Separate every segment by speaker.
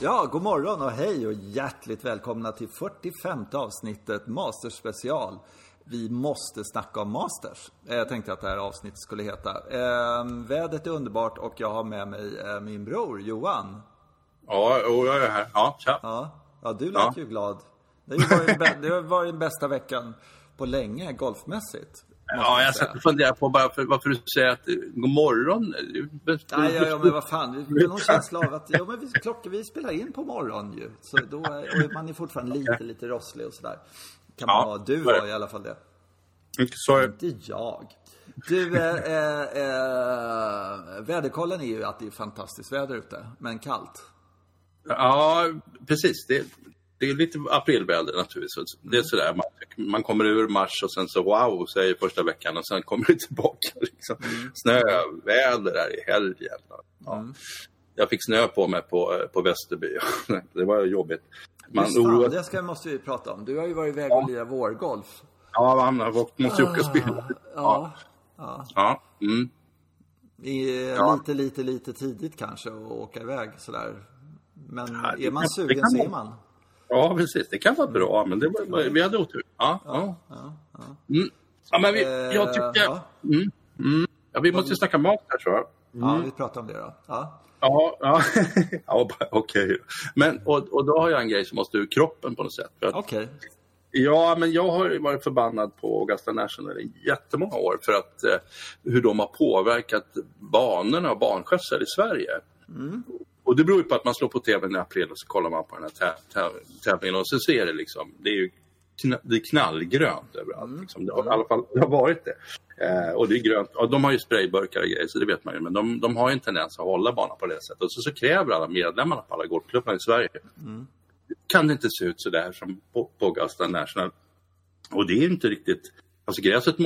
Speaker 1: Ja, god morgon och hej och hjärtligt välkomna till 45 avsnittet Masters special. Vi måste snacka om Masters. Eh, Jag tänkte att det här avsnittet skulle heta. Eh, vädret är underbart och jag har med mig eh, min bror Johan.
Speaker 2: Ja, och jag är här. Ja, tja.
Speaker 1: Ja, ja du lät
Speaker 2: Ja.
Speaker 1: ju glad. Det har varit den bästa veckan på länge golfmässigt.
Speaker 2: Ja, jag satt och funderade på bara för, varför du säger att eh, god morgon.
Speaker 1: Nej, ja, ja, men vad fan. Det är någon känsla av att ja, men vi, klockor, vi spelar in på morgonen ju. Så då är, och man är fortfarande lite, lite rosslig och sådär. Kan man
Speaker 2: Ja,
Speaker 1: vara. Du var i alla fall det.
Speaker 2: Är
Speaker 1: Inte jag. Du, eh, eh, eh, väderkollen är ju att det är fantastiskt väder ute, men kallt.
Speaker 2: Ja, precis. Det, det är lite aprilväder naturligtvis. Det är sådär, man, man kommer ur mars och sen så wow, säger första veckan och sen kommer det tillbaka. Liksom. Snöväder där i helgen. Ja. Jag fick snö på mig på, eh, på Västerby. det var jobbigt. Man
Speaker 1: Just
Speaker 2: oroar
Speaker 1: det ska, måste vi prata om. Du har ju varit iväg och lirat vårgolf.
Speaker 2: Ja, man har- måste ju åka och spela.
Speaker 1: Ja.
Speaker 2: Ja. Mm.
Speaker 1: I,
Speaker 2: Ja.
Speaker 1: Lite, lite, lite tidigt kanske att åka iväg sådär. Men
Speaker 2: Ja,
Speaker 1: är man sugen så är man.
Speaker 2: Ja, precis. Det kan vara bra, men det var, vi hade otur. Ja, ja. Mm. ja men vi, jag tycker...
Speaker 1: Eh, ja.
Speaker 2: Mm, mm. Ja, vi måste ju snacka mat här, tror jag.
Speaker 1: Ja, vi pratar om det då. Ja.
Speaker 2: Ja, ja. ja okej. Men, och, och då har jag en grej som måste ur kroppen på något sätt.
Speaker 1: Okej.
Speaker 2: Ja, men jag har varit förbannad på Augusta National i jättemånga år för att eh, hur de har påverkat banorna och banskötsel i Sverige. Och det beror ju på att man slår på tvn i april och så kollar man på den här tä- tä- tävlingen och så ser det liksom, det är ju det är knallgrönt överallt. Liksom. Det har, I alla fall det har varit det. Eh, och det är grönt. Och de har ju sprayburkar och grejer, så det vet man ju. Men de, de har ju en tendens att hålla banan på det sättet. Och så, så kräver alla medlemmarna på alla golfklubbar i Sverige kan det inte se ut så där som på, på Augusta National. Och det är inte riktigt... Alltså gräset,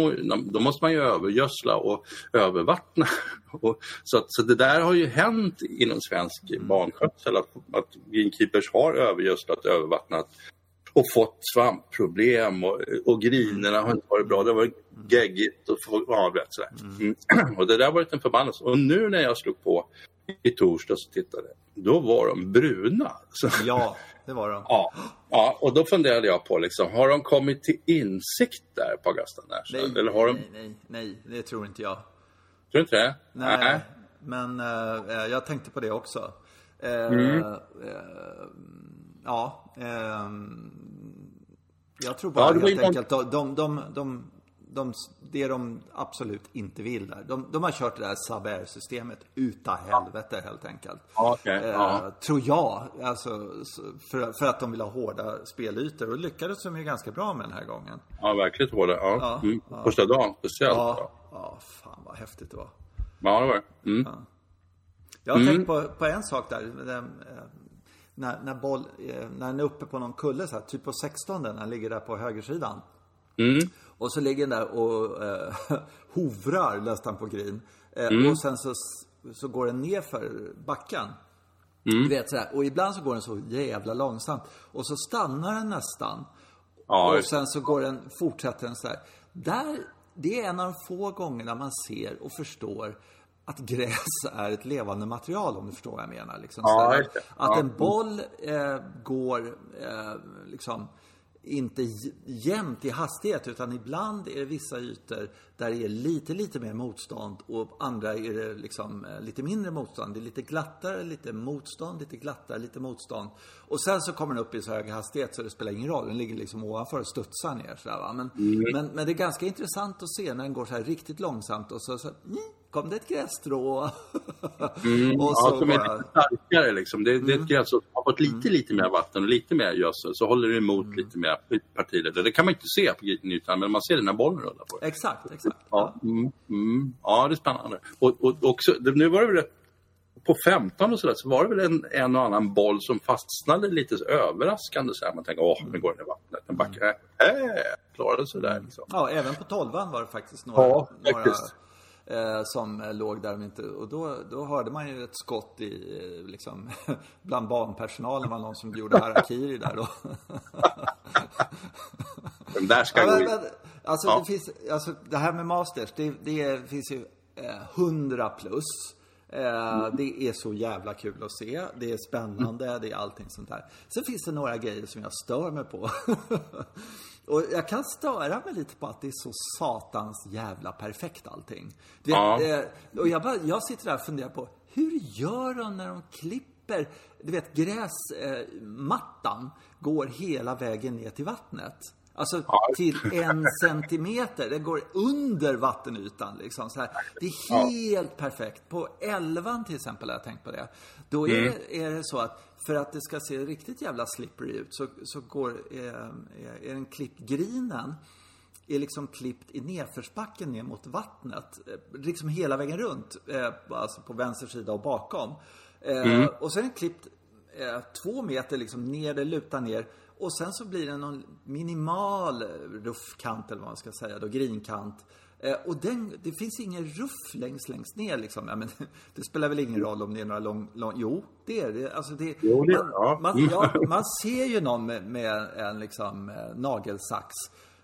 Speaker 2: då måste man ju övergödsla och övervattna. Och, så, att, så det där har ju hänt inom svensk banskötsel att, att greenkeepers har övergödslat, övervattnat och fått svampproblem och, och grinerna har inte varit bra. Det har varit geggigt och vet, sådär. Mm. Och det där har varit en förbannelse. Och nu när jag slog på i torsdags och tittade, då var de bruna. Så,
Speaker 1: Ja, det var de.
Speaker 2: Ja, ja, och då funderade jag på, liksom, har de kommit till insikt där på Augusta National?
Speaker 1: Nej,
Speaker 2: Eller har de,
Speaker 1: nej, nej, nej, det tror inte jag.
Speaker 2: tror du inte det?
Speaker 1: Nej, men eh, jag tänkte på det också. Eh,
Speaker 2: Mm.
Speaker 1: eh, ja, ehm, jag tror bara
Speaker 2: Ja,
Speaker 1: helt enkelt de, de, de, de, de, det de absolut inte vill där. De, de har kört det där Saber-systemet utav helvete helt enkelt.
Speaker 2: Ja, okej,
Speaker 1: Eh,
Speaker 2: ja.
Speaker 1: Tror jag. Alltså, så- för, för att de vill ha hårda spelytor. Och lyckades de ju ganska bra med den här gången.
Speaker 2: Ja, verkligt hårda. Ja.
Speaker 1: Ja,
Speaker 2: Mm. Första dagen speciellt.
Speaker 1: Ja,
Speaker 2: Ja,
Speaker 1: ja fan vad häftigt det var.
Speaker 2: ja det var det. Mm.
Speaker 1: Jag har tänkt på, på en sak där. Den, eh, när, när, boll, eh, när den är uppe på någon kulle, så här, typ på 16 när den ligger där på högersidan.
Speaker 2: Mm.
Speaker 1: Och så ligger den där och eh, hovrar nästan på green. Eh,
Speaker 2: Mm.
Speaker 1: Och sen så, så går den ner för backen.
Speaker 2: Mm.
Speaker 1: Du vet sådär. Och ibland så går den så jävla långsamt. Och så stannar den nästan.
Speaker 2: Ja,
Speaker 1: och sen så går den, fortsätter den så här. Där, det är en av de få gångerna man ser och förstår att gräs är ett levande material om du förstår vad jag menar. Liksom,
Speaker 2: Ja,
Speaker 1: sådär. Att en boll eh, går eh, liksom inte jämnt i hastighet utan ibland är det vissa ytor där det är lite, lite mer motstånd och andra är det liksom eh, lite mindre motstånd. Det är lite glattare, lite motstånd, lite glattare, lite motstånd. Och sen så kommer den upp i så hög hastighet så det spelar ingen roll. Den ligger liksom ovanför och studsar ner sådär va. Men, men, men det är ganska intressant att se när den går så här riktigt långsamt och så, så mm, kom det ett grässtrå.
Speaker 2: Mm.
Speaker 1: och
Speaker 2: ja,
Speaker 1: så
Speaker 2: som är
Speaker 1: bara,
Speaker 2: lite starkare liksom. Det, det är ett gräs som har fått lite, lite mer vatten och lite mer gödsel. Så håller det emot lite mer partier. Det kan man inte se på ytan, men man ser det när bollen rullar på det.
Speaker 1: exakt, exakt.
Speaker 2: Ja, mm, mm. ja det är spännande. Och, och också, nu var det väl på 15 och sådär så var det väl en, en och annan boll som fastnade lite överraskande. Så här. Man tänker, åh, nu går den i vattnet. Den backar. Äh, klarade sig där liksom.
Speaker 1: Ja, även på tolvan var det faktiskt några,
Speaker 2: Ja,
Speaker 1: några. Eh, som eh, låg där och inte... Och då, då hörde man ju ett skott i, eh, liksom, bland barnpersonalen var någon som gjorde harakiri där då.
Speaker 2: Den där ska
Speaker 1: Ja,
Speaker 2: gå
Speaker 1: men, alltså,
Speaker 2: Ja.
Speaker 1: det, finns, alltså det här med Masters, det, det finns ju eh, 100 plus Eh, det är så jävla kul att se. Det är spännande, det är allting sånt där. Sen finns det några grejer som jag stör mig på. Och jag kan störa mig lite på att det är så satans jävla perfekt allting. Du vet,
Speaker 2: Ja.
Speaker 1: eh, och jag, bara, jag sitter där och funderar på, hur gör de när de klipper? Du vet, gräsmattan går hela vägen ner till vattnet. Alltså
Speaker 2: Ja.
Speaker 1: till en centimeter. Det går under vattenytan liksom. Så här. Det är helt perfekt. På elvan till exempel har jag tänkt på det. Då är,
Speaker 2: Mm.
Speaker 1: är det så att för att det ska se riktigt jävla slippery ut så, så går, eh, är, är den klippgrinen är liksom klippt i nedförsbacken ner mot vattnet. Eh, Liksom hela vägen runt. Eh, alltså på vänster sida och bakom. Eh, Och sen är den klippt två meter liksom ner, det lutar ner. Och sen så blir det någon minimal ruffkant eller vad man ska säga då, grinkant. Eh, och den, det finns ingen ruff längst, längst ner liksom. Ja, men, det spelar väl ingen roll om det är några lång, lång jo det är det. Alltså det
Speaker 2: Jo, det-
Speaker 1: man,
Speaker 2: ja.
Speaker 1: man, ja, man ser ju någon med, med en liksom eh, nagelsax.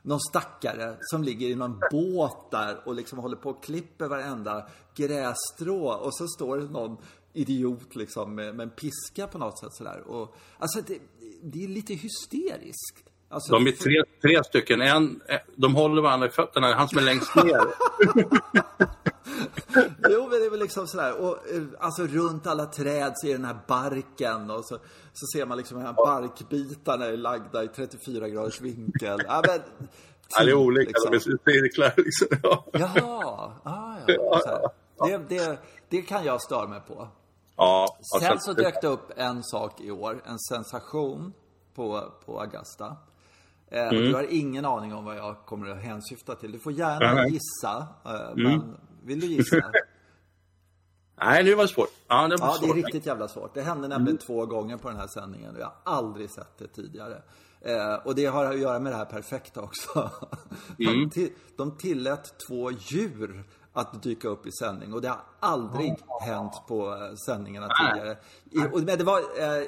Speaker 1: Någon stackare som ligger i någon båt där och liksom håller på och klipper varenda grässtrå. Och så står det någon idiot liksom med, med en piska på något sätt sådär. Och, alltså det, det är lite hysteriskt. Alltså,
Speaker 2: De är tre, tre stycken. En, eh, de håller varandra i fötterna. Han som är längst ner.
Speaker 1: Jo, men det är väl liksom sådär. Och eh, alltså runt alla träd så är den här barken och så, så ser man liksom de här barkbitarna är lagda i 34 graders vinkel. Ja, men,
Speaker 2: Ja, det är olika.
Speaker 1: liksom.
Speaker 2: De är cirklar. Liksom. Ja.
Speaker 1: Jaha, ah, ja. Det, det, det kan jag störa mig på.
Speaker 2: Ja,
Speaker 1: Sen
Speaker 2: alltså,
Speaker 1: så dök det upp en sak i år, en sensation på, på Augusta. Eh,
Speaker 2: Mm.
Speaker 1: och Du har ingen aning om vad jag kommer att hänsyfta till. Du får gärna
Speaker 2: Nej.
Speaker 1: gissa, eh,
Speaker 2: Mm.
Speaker 1: men vill du gissa?
Speaker 2: Nej, det var svårt. Ja, det var
Speaker 1: Ja, det är
Speaker 2: svårt.
Speaker 1: riktigt jävla svårt. Det hände nämligen två gånger på den här sändningen och jag har aldrig sett det tidigare. Eh, och det har att göra med det här perfekta också. De, till, de tillät två djur att dyka upp i sändning och det har aldrig hänt på eh, sändningarna tidigare. I, och, men det var, eh,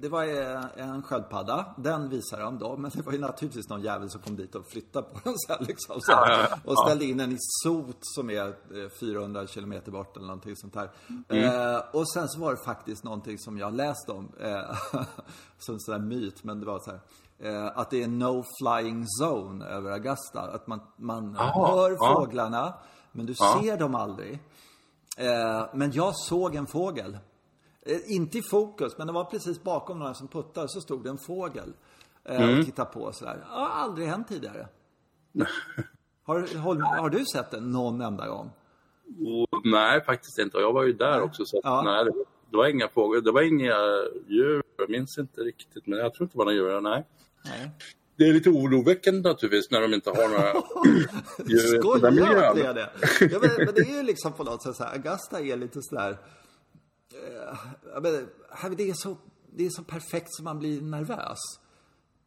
Speaker 1: det var eh, en sköldpadda, den visade de då, men det var ju naturligtvis någon jävel som kom dit och flyttade på den sen liksom. Så, och ställde in den i sot som är eh, 400 kilometer bort eller någonting sånt där. Eh, och sen så var det faktiskt någonting som jag läste om, eh, som en sån där myt, men det var så här. Eh, att det är no flying zone över Augusta. Att man, man hör
Speaker 2: ja.
Speaker 1: fåglarna, men du ser dem aldrig. Eh, men jag såg en fågel. Eh, inte i fokus, men det var precis bakom några som puttade så stod det en fågel. Eh, Och tittade på sådär. Ja, aldrig hänt tidigare. har, har, har du sett den någon enda gång?
Speaker 2: Och, nej, faktiskt inte. Och jag var ju där också. Så att,
Speaker 1: Ja.
Speaker 2: nej, det, det var inga fåglar. Det var inga djur. Jag minns inte riktigt. Men jag tror inte det var några djur. Nej.
Speaker 1: Nej.
Speaker 2: Det är lite oroväckande naturligtvis när de inte har några djur i den miljön.
Speaker 1: det är det? Ja, men, men det är ju liksom på något sätt så här, Augusta är lite sådär... Eh, men, det, är så, det är så perfekt så man blir nervös.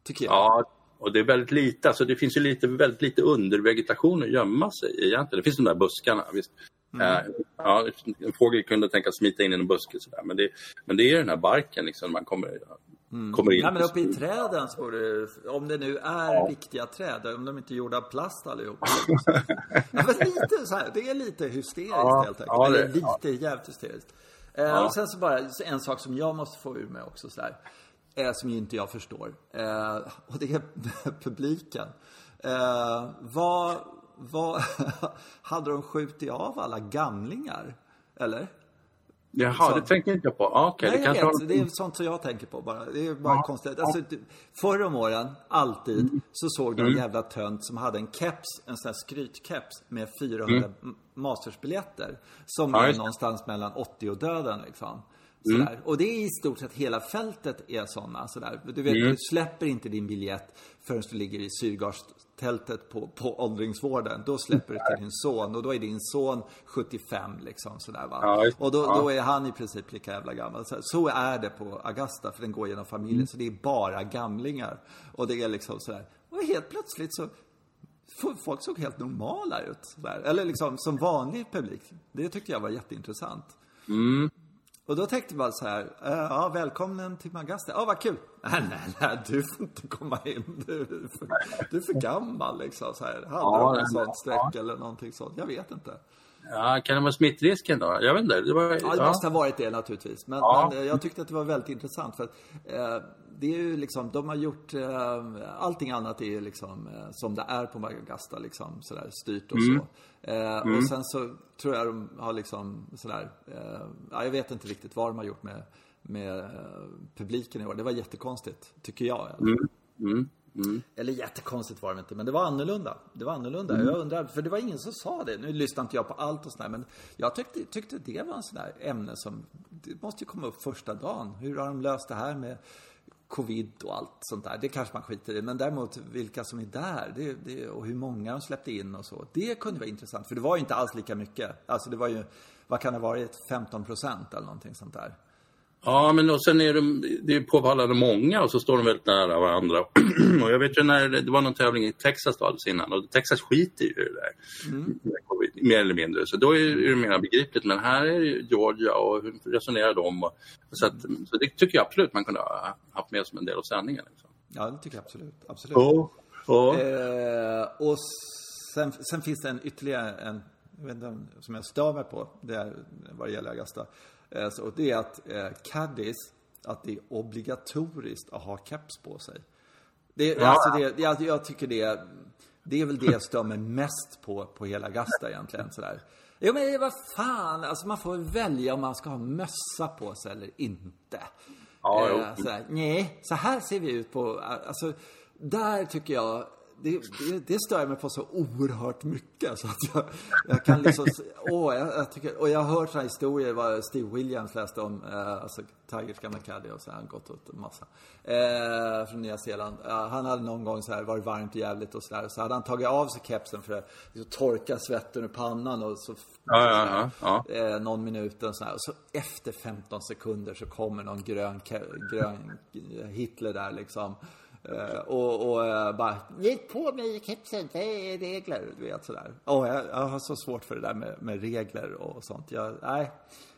Speaker 1: Tycker jag.
Speaker 2: Ja, och det är väldigt lite. Alltså det finns ju lite, väldigt lite undervegetation att gömma sig i egentligen. Det finns de där buskarna. Visst.
Speaker 1: Mm.
Speaker 2: Eh, ja, en fågel kunde tänka smita in i en buske sådär. Men det, men det är den här barken liksom. Man kommer, kommer in.
Speaker 1: Ja, men uppe i träden så borde det, om det nu är riktiga träd, om de inte är gjorda av plast allihop. ja, men lite så här, det är lite hysteriskt
Speaker 2: Ja,
Speaker 1: helt enkelt.
Speaker 2: ja, det-
Speaker 1: Eller lite jävligt hysteriskt. Eh, Och sen så bara en sak som jag måste få ur mig också så här. Eh, som ju inte jag förstår. Eh, och det är publiken. Eh, vad, vad hade de skjutit av alla gamlingar? Eller?
Speaker 2: Jaha, det tänker inte jag på. Ah, Okej,
Speaker 1: Nej,
Speaker 2: det
Speaker 1: jag vet. Det är sånt som jag tänker på bara. Det är bara konstigt. Alltså, du- förr om åren, alltid, så såg du en jävla tönt som hade en keps, en sån här skrytkeps med 400 mm. mastersbiljetter. Som
Speaker 2: Ja,
Speaker 1: är någonstans mellan 80 och döden liksom. Sådär. Och det är i stort sett hela fältet är sådana. Sådär. Du vet, du släpper inte din biljett förrän du ligger i syrgastältet på, på åldringsvården. Då släpper du till din son och då är din son 75 liksom sådär va.
Speaker 2: Ja,
Speaker 1: och då,
Speaker 2: ja.
Speaker 1: då är han i princip lika jävla gammal. Så, så är det på Augusta, för den går genom familjen. Så det är bara gamlingar. Och det är liksom sådär. Och helt plötsligt så Folk såg helt normala ut. Sådär. Eller liksom som vanlig publik. Det tyckte jag var jätteintressant. Och då tänkte man så här, eh, ja välkommen till Augusta. Ja vad kul. Nej, nej, nej, du får inte komma in. Du, är för, du är för gammal liksom. Så här. Hade
Speaker 2: Ja, nej,
Speaker 1: en
Speaker 2: nej,
Speaker 1: streck eller någonting sånt? Jag vet inte.
Speaker 2: Ja, kan det vara smittrisken då? Jag vet inte. Det, var,
Speaker 1: Ja, det måste ha varit det naturligtvis. Men,
Speaker 2: Ja.
Speaker 1: men eh, jag tyckte att det var väldigt intressant för att eh, det är ju liksom, de har gjort, eh, allting annat är ju liksom eh, som det är på Magagasta liksom sådär styrt och så. Eh, Och sen så tror jag de har liksom sådär, eh, ja, jag vet inte riktigt vad de har gjort med, med eh, publiken i år. Det var jättekonstigt, tycker jag. i alla fall. Eller jättekonstigt var det inte, men det var annorlunda. Det var annorlunda. Jag undrar, för det var ingen som sa det. Nu lyssnar inte jag på allt och sådär, men jag tyckte, tyckte det var en sån där ämne som, det måste ju komma upp första dagen. Hur har de löst det här med covid och allt sånt där? Det kanske man skiter i, men däremot vilka som är där det, det, och hur många de släppte in och så. Det kunde vara intressant, för det var ju inte alls lika mycket. Alltså det var ju, vad kan det ha varit, 15 procent eller någonting sånt där.
Speaker 2: Ja, men och sen är de, det är påfallande många och så står de väldigt nära varandra. och jag vet ju när det, var någon tävling i Texas då alldeles innan och Texas skiter ju i det där. Covid, Mer eller mindre. Så då är det mer begripligt. Men här är det Georgia och hur resonerar de? Och, så, att, så det tycker jag absolut man kunde ha haft med som en del av sändningen. Liksom.
Speaker 1: Ja, det tycker jag absolut. absolut.
Speaker 2: Ja. Ja.
Speaker 1: Eh, och sen, sen finns det en ytterligare en, jag vet inte om, som jag stör mig på, det är vad det gäller Augusta. Eh, så, och det är att eh, Caddies, att det är obligatoriskt att ha keps på sig. Det,
Speaker 2: Ja.
Speaker 1: alltså det, jag, jag tycker det, det är väl det jag stör mig mest på, på hela Augusta egentligen. Sådär. Jo men vad fan, alltså man får välja om man ska ha mössa på sig eller inte.
Speaker 2: Ja.
Speaker 1: Eh, sådär, nej, så här ser vi ut på, alltså där tycker jag det, det, det stör jag mig på så oerhört mycket så att jag, jag kan liksom, åh, jag, jag tycker, och jag har hört sådana historier vad Steve Williams läste om, eh, alltså Tigers gamla caddy och så har han gått åt en massa. Eh, från Nya Zeeland. Eh, han hade någon gång så här, varit varmt och jävligt och sådär, så hade han tagit av sig kepsen för att liksom, torka svetten ur pannan och så
Speaker 2: Ja, ja, ja, ja.
Speaker 1: eh, någon minut och så här. Och så efter 15 sekunder så kommer någon grön, grön Hitler där liksom. Eh, och och eh, bara, lägg på mig kepsen, det är regler, du vet sådär. Åh, jag, jag har så svårt för det där med, med regler och sånt. Jag, nej,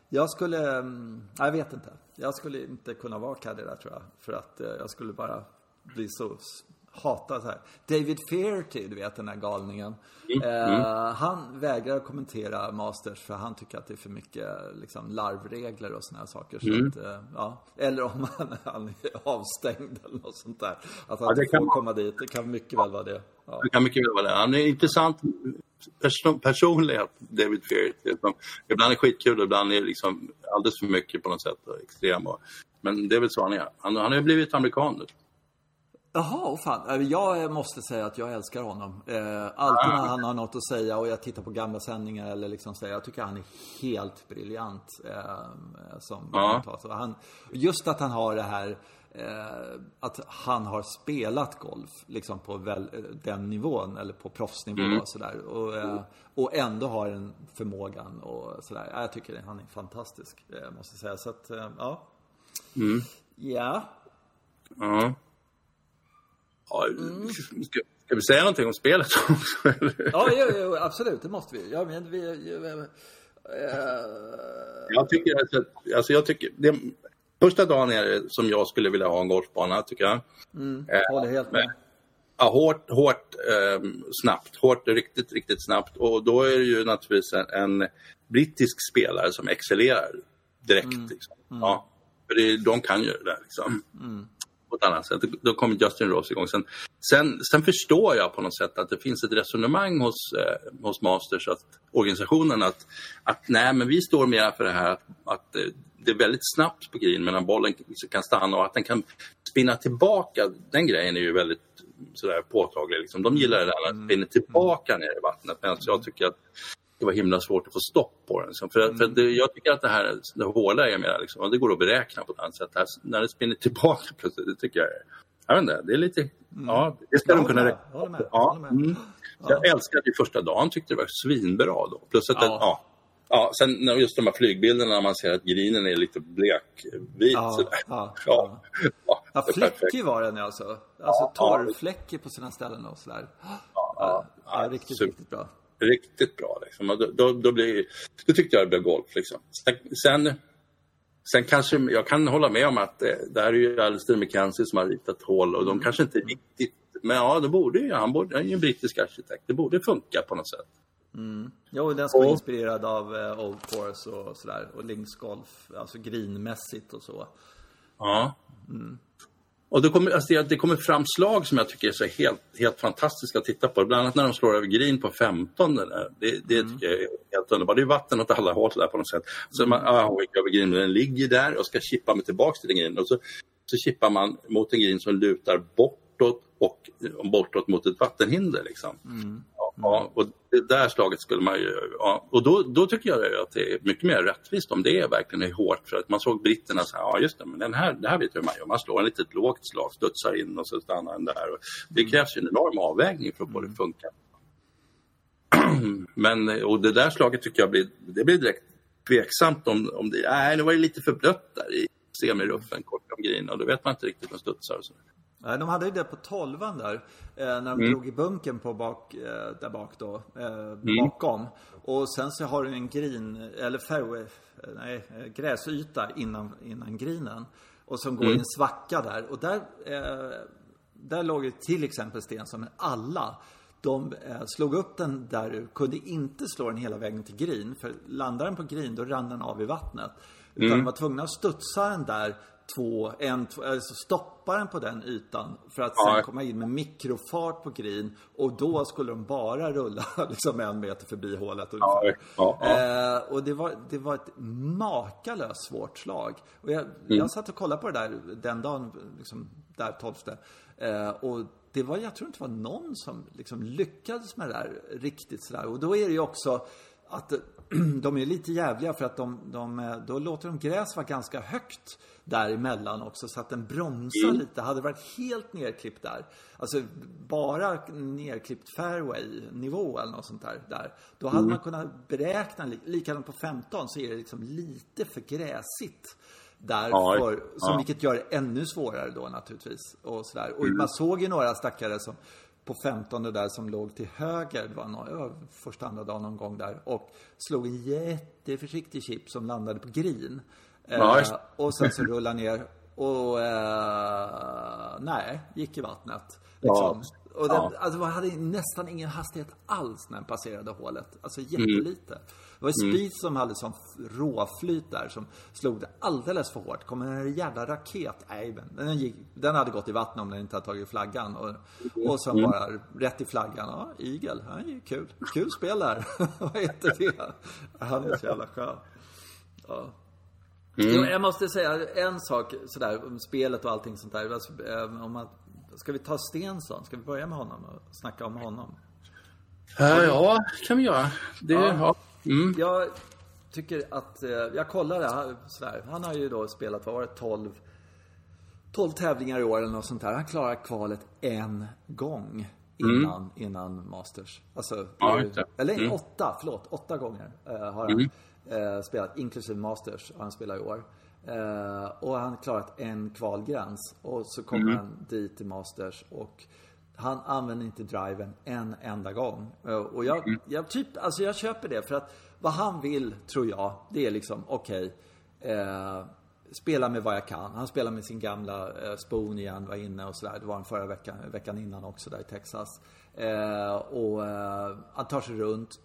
Speaker 1: jag skulle, mm, jag vet inte. Jag skulle inte kunna vara caddy där tror jag. För att eh, jag skulle bara bli så s- hata så här. David Fearty, du vet den här galningen. Eh, han vägrar kommentera Masters för han tycker att det är för mycket liksom, larvregler och såna här saker. Så att, eh, ja. Eller om han, han är avstängd eller något sånt där. Att han
Speaker 2: Ja, det
Speaker 1: inte får komma dit. Det kan mycket väl vara det. Ja.
Speaker 2: Det kan mycket väl vara det. Han är intressant person, personlighet, David Fearty. Ibland är skitkul och ibland är det liksom alldeles för mycket på något sätt. Och extrem och, men det är väl så han är. Han, han har ju blivit amerikan nu.
Speaker 1: Jaha, fan. Eh, Jag måste säga att jag älskar honom. Eh, alltid när han har något att säga och jag tittar på gamla sändningar eller liksom säger, jag tycker han är helt briljant eh, som
Speaker 2: Ja.
Speaker 1: Han, just att han har det här eh, att han har spelat golf liksom på väl, den nivån eller på proffsnivå och sådär. Och, och ändå har den förmågan och sådär. Ja, Jag tycker han är fantastisk, måste jag säga. Så att, eh, ja. Ja.
Speaker 2: Ja. Ja, ska, ska vi säga någonting om spelet också? eller?
Speaker 1: Ja, jo, jo, absolut, det måste vi. Ja, men vi eh,
Speaker 2: Jag tycker alltså, alltså jag tycker, det, första dagen är det som jag skulle vilja ha en golfbana tycker jag. Eh,
Speaker 1: håller helt med.
Speaker 2: Ja, hårt, hårt, eh, snabbt. Hårt, riktigt, riktigt snabbt. Och då är det ju naturligtvis en, en brittisk spelare som excellerar direkt. Liksom. Ja, för det, de kan ju det där liksom. På ett annat sätt. Då kommer Justin Rose igång. Sen, sen, sen förstår jag på något sätt att det finns ett resonemang hos, eh, hos Masters, att organisationen att, att nej, men vi står mer för det här att, att eh, det är väldigt snabbt på green medan bollen kan stanna och att den kan spinna tillbaka. Den grejen är ju väldigt sådär påtaglig. Liksom. De gillar det där att den spinner tillbaka ner i vattnet medan jag tycker att det var himla svårt att få stopp på den. Liksom. För, för det, jag tycker att det här det hårda är mer, liksom, det går att beräkna på ett annat sätt. Här, när det spinner tillbaka plötsligt, det tycker jag är, jag vet inte, det är lite, ja, det ska de kunna räkna
Speaker 1: håller med,
Speaker 2: Ja, mm. Så Jag älskade det första dagen, tyckte det var svinbra då. Plus att
Speaker 1: Ja.
Speaker 2: det, ja. Ja, sen just de här flygbilderna när man ser att grinen är lite blekvit
Speaker 1: Ja,
Speaker 2: sådär.
Speaker 1: ja,
Speaker 2: ja. ja,
Speaker 1: Ja, fläckig var den alltså. Alltså
Speaker 2: Ja,
Speaker 1: torrfläckig på sina ställen och sådär. Ja, ja, riktigt,
Speaker 2: super.
Speaker 1: riktigt bra.
Speaker 2: Riktigt bra. Liksom. Och Då, då, då, blir, då tyckte jag det blev golf. Liksom. Sen, sen, kanske, jag kan hålla med om att eh, det här är ju Alistair McKenzie som har ritat hål och de kanske inte riktigt... Men ja, det borde ju, han, borde, han är ju en brittisk arkitekt. Det borde funka på något sätt.
Speaker 1: Jo, den vara
Speaker 2: Och-
Speaker 1: inspirerad av eh, Old Course och sådär. Och Links Golf, alltså greenmässigt och så.
Speaker 2: Ja. Och det kommer, alltså det, det kommer fram slag som jag tycker är så helt, helt fantastiska att titta på. Bland annat när de slår över green på 15. den där. Det, det tycker jag är helt underbart. Det är vatten åt alla håll där på något sätt. Så man, ah, hon gick över green, men den ligger där och ska chippa mig tillbaks till den green. Och så, så chippar man mot en green som lutar bortåt och bortåt mot ett vattenhinder. Liksom. Ja, ja, och det där slaget skulle man ju... Ja, och då, då tycker jag att det är mycket mer rättvist om det är verkligen är hårt. För att man såg britterna så här, ja just det, men den här, det här vet jag hur man gör. Man slår en litet lågt slag, studsar in och så stannar den där. Och det krävs ju en enorm avvägning för att få det att funka. men, och det där slaget tycker jag blir, det blir direkt tveksamt om, om det, nej det var ju lite för blött där i semiruffen kort om green och då vet man inte riktigt med studsar och så.
Speaker 1: Nej, de hade ju det på tolvan där. Eh, när de drog i bunken på bak, eh, där bak då. Eh, Bakom. Och sen så har du en green, eller fairway, nej, gräsyta innan, innan greenen. Och som går i en svacka där. Och där, där låg ju till exempel Stensson, men alla de slog upp den där, kunde inte slå den hela vägen till green. För landar den på green, då rann den av i vattnet. Utan de var tvungna att studsa den där två, en, två, alltså stoppa den på den ytan för att sen
Speaker 2: Ja.
Speaker 1: komma in med mikrofart på green och då skulle de bara rulla liksom en meter förbi hålet ungefär.
Speaker 2: ja, ja.
Speaker 1: Eh, och det var, det var ett makalöst svårt slag. Och jag,
Speaker 2: Mm.
Speaker 1: jag satt och kollade på det där den dagen, liksom, där 12. Eh, och det var, jag tror inte det var någon som liksom lyckades med det där riktigt sådär. Och då är det ju också att de är lite jävliga för att de, de, då låter de gräs vara ganska högt däremellan också så att den bromsar lite. Hade det varit helt nerklippt där, alltså bara nerklippt fairway-nivå eller något sånt där, där då hade man kunnat beräkna, li- likadant på 15 så är det liksom lite för gräsigt. Där
Speaker 2: Ja,
Speaker 1: som
Speaker 2: ja.
Speaker 1: vilket gör det ännu svårare då naturligtvis. Och, sådär. och man såg ju några stackare som på 15 där som låg till höger, det var någon, första andra dagen någon gång där, och slog en jätteförsiktig chip som landade på green.
Speaker 2: Ja,
Speaker 1: Eh, och sen så rullade ner och eh, nej, gick i vattnet. Liksom. Och den,
Speaker 2: Ja.
Speaker 1: alltså, man hade nästan ingen hastighet alls när den passerade hålet. Alltså
Speaker 2: Mm.
Speaker 1: jättelite. Det var ju Spieth som hade sån råflyt där som slog det alldeles för hårt. Kom en jävla raket. Nej, den, gick, den hade gått i vatten om den inte hade tagit flaggan. Och, och sen
Speaker 2: Mm.
Speaker 1: bara rätt i flaggan. Ja, Eagle. Det är ju kul. Kul spel där. Vad heter det? Han är så jävla skön. Ja. Jo, jag måste säga en sak sådär om spelet och allting sånt där. Alltså, eh, om man, ska vi ta Stensson? Ska vi börja med honom och snacka om honom?
Speaker 2: Eh, ja, kan vi göra. Det, ja. Mm.
Speaker 1: Jag tycker att, eh, jag kollade han- sådär. Han har ju då spelat, vad var det, 12, 12 tävlingar i år eller något sånt där. Han klarar kvalet en gång innan, innan Masters. Alltså,
Speaker 2: Mm. Ja,
Speaker 1: ju- eller
Speaker 2: Mm.
Speaker 1: åtta, förlåt. Åtta gånger eh, har han eh, spelat, inklusive Masters har han spelat i år. Eh, och han klarat en kvalgräns. Och så kommer
Speaker 2: Mm.
Speaker 1: han dit till Masters och han använder inte driven en enda gång. Eh, Och jag,
Speaker 2: Mm.
Speaker 1: jag, typ, alltså jag köper det för att vad han vill, tror jag, det är liksom okej. eh, spela med vad jag kan. Han spelar med sin gamla Spoon igen, var inne och sådär. Det var han förra veckan, veckan innan också där i Texas. Och han tar sig runt.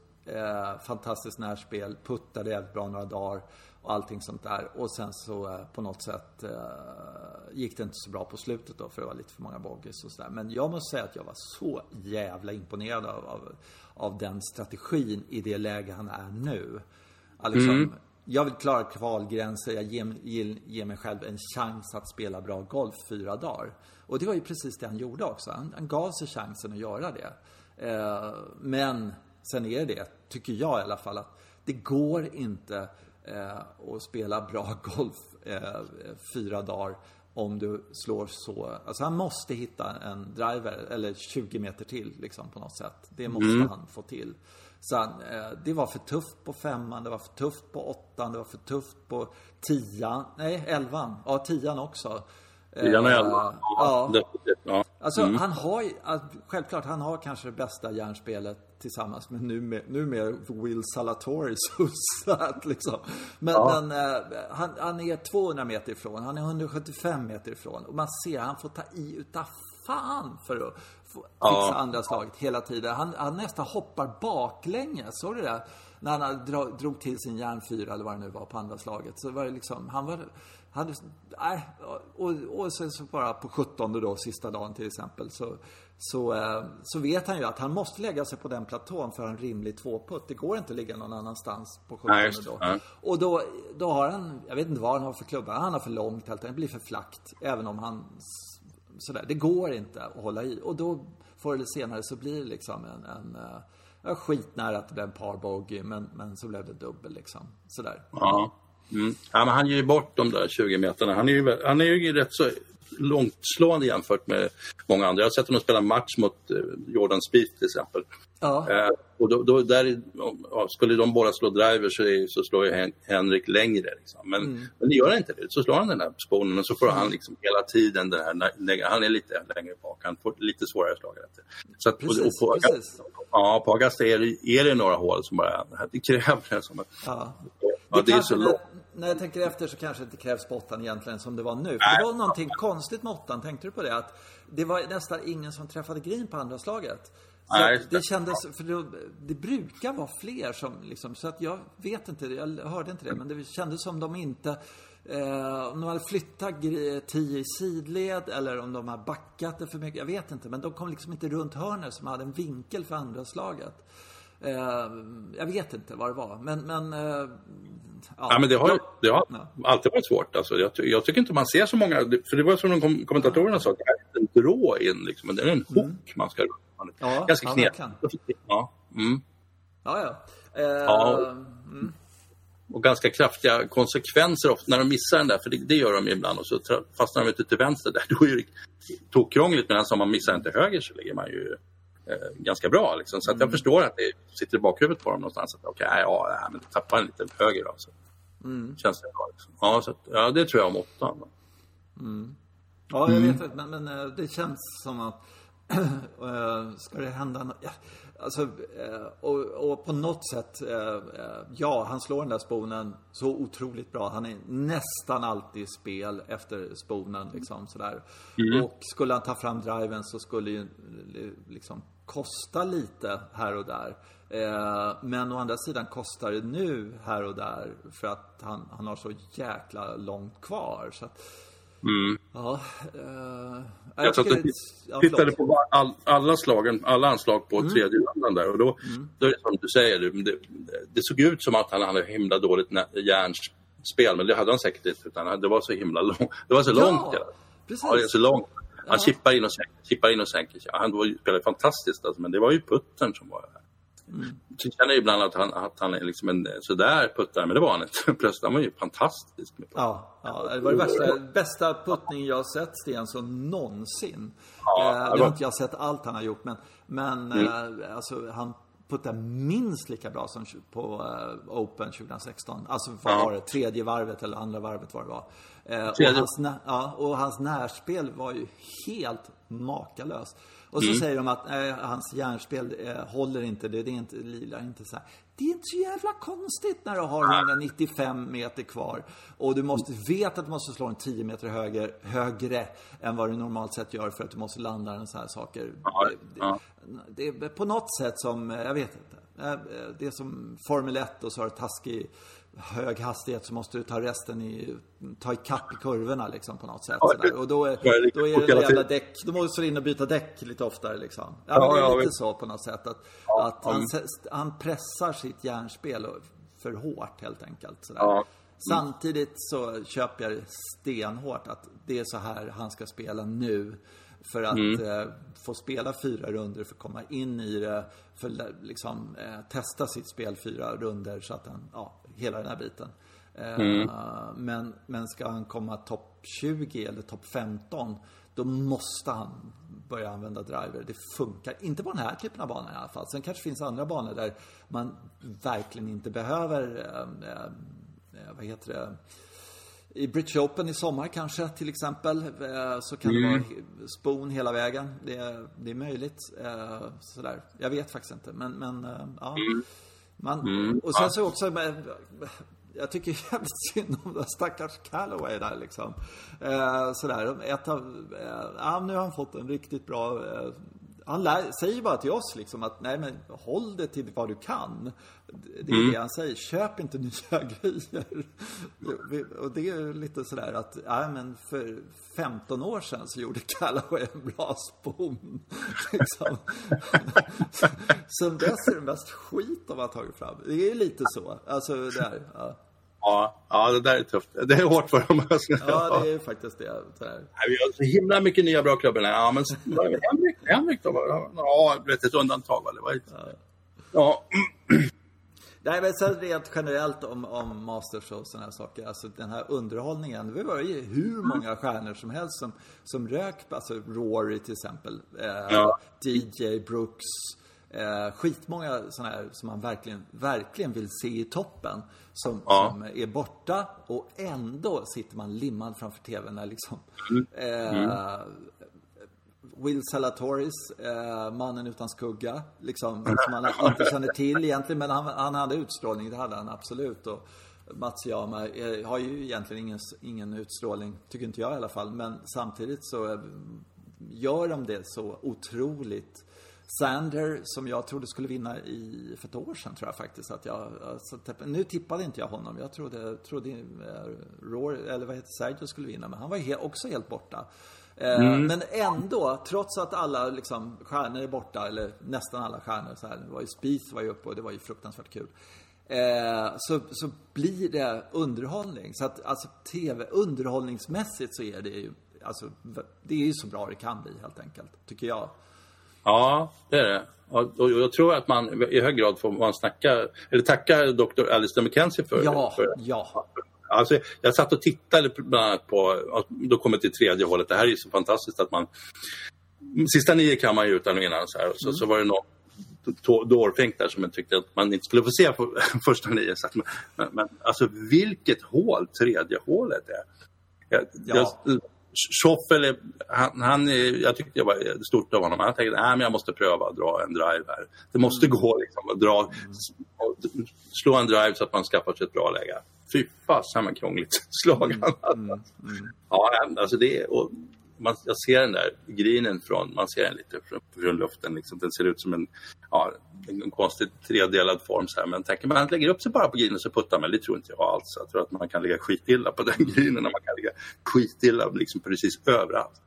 Speaker 1: Fantastiskt närspel, puttade jävligt bra några dagar och allting sånt där. Och sen så eh, på något sätt eh, gick det inte så bra på slutet då för det var lite för många bogeys och sådär. Men jag måste säga att jag var så jävla imponerad av, av, av den strategin i det läge han är nu. Liksom, Jag vill klara kvalgränser, jag ger, ger, ger mig själv en chans att spela bra golf fyra dagar. Och det var ju precis det han gjorde också. Han, han gav sig chansen att göra det. Eh, men sen är det det, tycker jag i alla fall, att det går inte eh, att spela bra golf eh, fyra dagar om du slår så. Alltså han måste hitta en driver, eller 20 meter till liksom på något sätt. Det måste han få till. Så han, eh, det var för tufft på femman, det var för tufft på åttan, det var för tufft på tian, nej elvan, ja tian också.
Speaker 2: Tian och
Speaker 1: Eh,
Speaker 2: elvan.
Speaker 1: Ja,
Speaker 2: definitivt, ja.
Speaker 1: Alltså han har självklart han har kanske det bästa järnspelet tillsammans med numera, numera Will Salatoris hussat liksom. Men, men eh, han, han är 200 meter ifrån, han är 175 meter ifrån och man ser han får ta i utav fan för att fixa
Speaker 2: Ja.
Speaker 1: andra slaget hela tiden. Han, han nästan hoppar baklänges, såg du det? När han drog till sin järnfyra eller vad det nu var på andra slaget. Så var det liksom, han var, hade, nej, och, och sen så bara på 17 då, sista dagen till exempel, så, så, eh, så vet han ju att han måste lägga sig på den platån för en rimlig tvåputt. Det går inte att ligga någon annanstans på 17
Speaker 2: Nej,
Speaker 1: då.
Speaker 2: Ja.
Speaker 1: Och då, då har han, jag vet inte vad han har för klubba, han har för långt helt. Det blir för flackt. Även om han, sådär, det går inte att hålla i. Och då, förr eller senare så blir det liksom en, en eh, ja, skitnära att det blev en par bogey, men, men så blev det dubbel liksom. Sådär.
Speaker 2: Ja. Mm. ja, men han ger ju bort de där 20 meterna. Han är ju, han är ju rätt så långtslående jämfört med många andra. Jag har sett honom spela match mot eh, Jordan Spieth till exempel.
Speaker 1: Ja,
Speaker 2: Eh, och då, då, där, är- ja, skulle de båda slå driver så, är, så slår ju Hen- Henrik längre. Liksom. Men,
Speaker 1: Mm.
Speaker 2: men det gör han inte. Det. Så slår han den där sponen och så får han liksom hela tiden den här, han är lite längre bak. Han får lite svårare slag. efter. Så att,
Speaker 1: Precis,
Speaker 2: och, och på,
Speaker 1: precis.
Speaker 2: Ja, på Augusta är det, är det några hål som bara, det kräver som att,
Speaker 1: ja.
Speaker 2: ja, det är så långt.
Speaker 1: När jag tänker efter så kanske det inte krävs på åttan egentligen som det var nu. För det var någonting konstigt med åttan, tänkte du på det? Att det var nästan ingen som träffade green på andra slaget. Så
Speaker 2: Nej,
Speaker 1: det
Speaker 2: det.
Speaker 1: kändes, för det, det brukar vara fler som liksom, så att jag vet inte, jag hörde inte det, men det kändes som de inte, eh, om de hade flyttat gre- tio i sidled eller om de har backat det för mycket, jag vet inte. Men de kom liksom inte runt hörnet som hade en vinkel för andra slaget. Eh, jag vet inte vad det var, men, men eh,
Speaker 2: Ja, men det har, det har
Speaker 1: Ja.
Speaker 2: alltid varit svårt. Alltså, jag, jag tycker inte man ser så många, för det var som de kom, kommentatorerna sa, det här är inte en drå in, liksom, men det är en hook man ska man,
Speaker 1: Mm. Ja,
Speaker 2: Ganska
Speaker 1: ja,
Speaker 2: knepigt. Ja, mm.
Speaker 1: Ja, ja. Eh,
Speaker 2: Ja. Och ganska kraftiga konsekvenser ofta när de missar den där, för det, det gör de ibland. Och så fastnar de ute till vänster där, då är det tokkrångligt. Medan om man missar den till höger så ligger man ju eh, ganska bra. Liksom. Så att
Speaker 1: Mm.
Speaker 2: jag förstår att det sitter i bakhuvudet på dem någonstans. Att, Okej, ja, ja, men tappar en lite höger då. Så.
Speaker 1: Mm.
Speaker 2: Känns det bra. Liksom. Ja, så att, ja, det tror jag om åttan. då.
Speaker 1: Ja,
Speaker 2: Mm.
Speaker 1: jag vet inte, men, men eh, det känns som att eh, ska det hända något? Alltså, eh, och, och på något sätt, eh, eh, ja, han slår den där sponen så otroligt bra. Han är nästan alltid i spel efter sponen, liksom sådär.
Speaker 2: Mm.
Speaker 1: Och skulle han ta fram driven så skulle ju eh, liksom kosta lite här och där. Men å andra sidan kostar det nu här och där för att han, han har så jäkla långt kvar. Så att, Ja, eh,
Speaker 2: Jag satt
Speaker 1: tycker
Speaker 2: och
Speaker 1: ja,
Speaker 2: tittade på all, alla, slagen, alla anslag på tredje rundan där och då, då är det som du säger, det, det, såg ut som att han hade himla dåligt järnspel men det hade han säkert inte utan det var så himla långt. Det var så
Speaker 1: Ja,
Speaker 2: långt.
Speaker 1: Precis.
Speaker 2: ja det är så långt. Han
Speaker 1: Ja.
Speaker 2: chippar in och sänker, chippar in och sänker. Han var spelade fantastiskt alltså, men det var ju puttern som var
Speaker 1: Mm.
Speaker 2: Jag känner ibland att han, att han är liksom en sådär puttare, men det var han inte. Plötsligt han var ju fantastisk.
Speaker 1: Ja, ja, det var det värsta, bästa puttning jag har sett Stensson någonsin.
Speaker 2: Ja,
Speaker 1: eh,
Speaker 2: det
Speaker 1: nu
Speaker 2: var-
Speaker 1: har inte jag sett allt han har gjort, men, men eh, alltså, han puttar minst lika bra som på eh, Open 2016. Alltså vad
Speaker 2: Ja.
Speaker 1: var det? Tredje varvet eller andra varvet vad det var. Eh, och, hans, ja, och hans närspel var ju helt makalöst. Och så
Speaker 2: Mm.
Speaker 1: säger de att eh, hans järnspel eh, håller inte, det, det är inte lila, inte så här. Det är inte så jävla konstigt när du har 195 meter kvar och du måste veta att du måste slå en 10 meter höger, högre än vad du normalt sett gör för att du måste landa den så här saker.
Speaker 2: Ja,
Speaker 1: Det,
Speaker 2: ja.
Speaker 1: det, det är på något sätt som, eh, jag vet inte. Eh, Det är som Formel 1 och så har du taskig hög hastighet så måste du ta resten i, ta ikapp i kurvorna liksom på något sätt.
Speaker 2: Ja.
Speaker 1: Och då är, då är det
Speaker 2: hela
Speaker 1: jävla däck, då måste du in och byta däck lite oftare liksom. Ja,
Speaker 2: Ja,
Speaker 1: men det är lite så på något sätt. Att, att han, han pressar sitt järnspel för hårt helt enkelt. Sådär. Samtidigt så köper jag stenhårt att det är så här han ska spela nu. För att
Speaker 2: Mm.
Speaker 1: eh, få spela fyra runder för att komma in i det. För liksom, eh, testa sitt spel fyra runder så att han, ja, hela den här biten. Eh,
Speaker 2: Mm.
Speaker 1: men, men ska han komma topp 20 eller topp 15 då måste han börja använda driver. Det funkar inte på den här typen av banor i alla fall. Sen kanske det finns andra banor där man verkligen inte behöver, eh, eh, vad heter det, i British Open i sommar kanske till exempel eh, så kan det vara spon hela vägen. Det är, det är möjligt. eh, Sådär. Jag vet faktiskt inte men, men eh, ja. Man, och sen så också, jag tycker jävligt synd om den stackars Calloway där liksom. Eh, sådär, ett av, eh, ja, nu har han fått en riktigt bra eh, han lär, säger bara till oss liksom att nej men håll det till vad du kan. Det är mm. det han säger. Köp inte nya grejer. Och det är lite sådär att, nej men för 15 år sedan så gjorde Callaway en bra spon. liksom. Sen dess är det mest skit de har tagit fram. Det är lite så. Alltså där, ja.
Speaker 2: Ja, ja, det där är tufft. Det är hårt för dem.
Speaker 1: Ja, det är faktiskt det. Så här.
Speaker 2: Vi har så himla mycket nya bra klubbar. Ja, men Henrik, Henrik då? Ja, ett undantag. Va? Det var ett... ja.
Speaker 1: Nej, men sen rent generellt om, om mastershow och sådana här saker. Alltså den här underhållningen. Det var ju hur många stjärnor som helst som, som rök. Alltså Rory till exempel. Eh, ja. DJ Brooks. Eh, skitmånga sådana här som man verkligen, verkligen vill se i toppen. Som, ja. som är borta och ändå sitter man limmad framför TVn när liksom mm. Eh, mm. Will Salatoris, eh, Mannen utan skugga, liksom, som man inte känner till egentligen, men han, han hade utstrålning, det hade han absolut. Och Matsuyama eh, har ju egentligen ingen, ingen utstrålning, tycker inte jag i alla fall, men samtidigt så eh, gör de det så otroligt Sander, som jag trodde skulle vinna i, för ett år sedan, tror jag faktiskt att jag... Alltså, nu tippade inte jag honom. Jag trodde, trodde uh, Roar, eller vad heter Sergio skulle vinna, men han var he också helt borta. Eh, mm. Men ändå, trots att alla liksom, stjärnor är borta, eller nästan alla stjärnor, så här, det var ju Spieth var ju uppe och det var ju fruktansvärt kul. Eh, så, så blir det underhållning. Så att alltså TV, underhållningsmässigt så är det ju, alltså, det är ju så bra det kan bli helt enkelt, tycker jag.
Speaker 2: Ja, det är det. Och jag tror att man i hög grad får man snacka, eller tacka Dr. Alistair McKenzie för,
Speaker 1: ja,
Speaker 2: för,
Speaker 1: ja.
Speaker 2: Alltså, jag satt och tittade bland annat på, då kommer till tredje hålet, det här är ju så fantastiskt att man Sista nio kan man ju utan och innan så här. Så, mm. så var det någon dårfänk där som jag tyckte att man inte skulle få se på första nio. Så men, men, alltså vilket hål tredje hålet är. Jag, ja. jag, Schoffel, han, han, jag tyckte det var stort av honom. Han tänkte att jag måste pröva att dra en drive här. Det måste mm. gå liksom, att dra, slå en drive så att man skaffar sig ett bra läge. Fy fasen vad krångligt slag han hade. Mm. Mm. Ja, alltså det, och man, jag ser den där grinen från, man ser den lite från, från luften. Liksom. Den ser ut som en, ja, en konstigt tredelad form. Så här. Men tänker man lägger upp sig bara på grinen så puttar man, det tror inte jag alls. Jag tror att man kan ligga skitilla på den grinen och man kan ligga skitilla liksom precis överallt.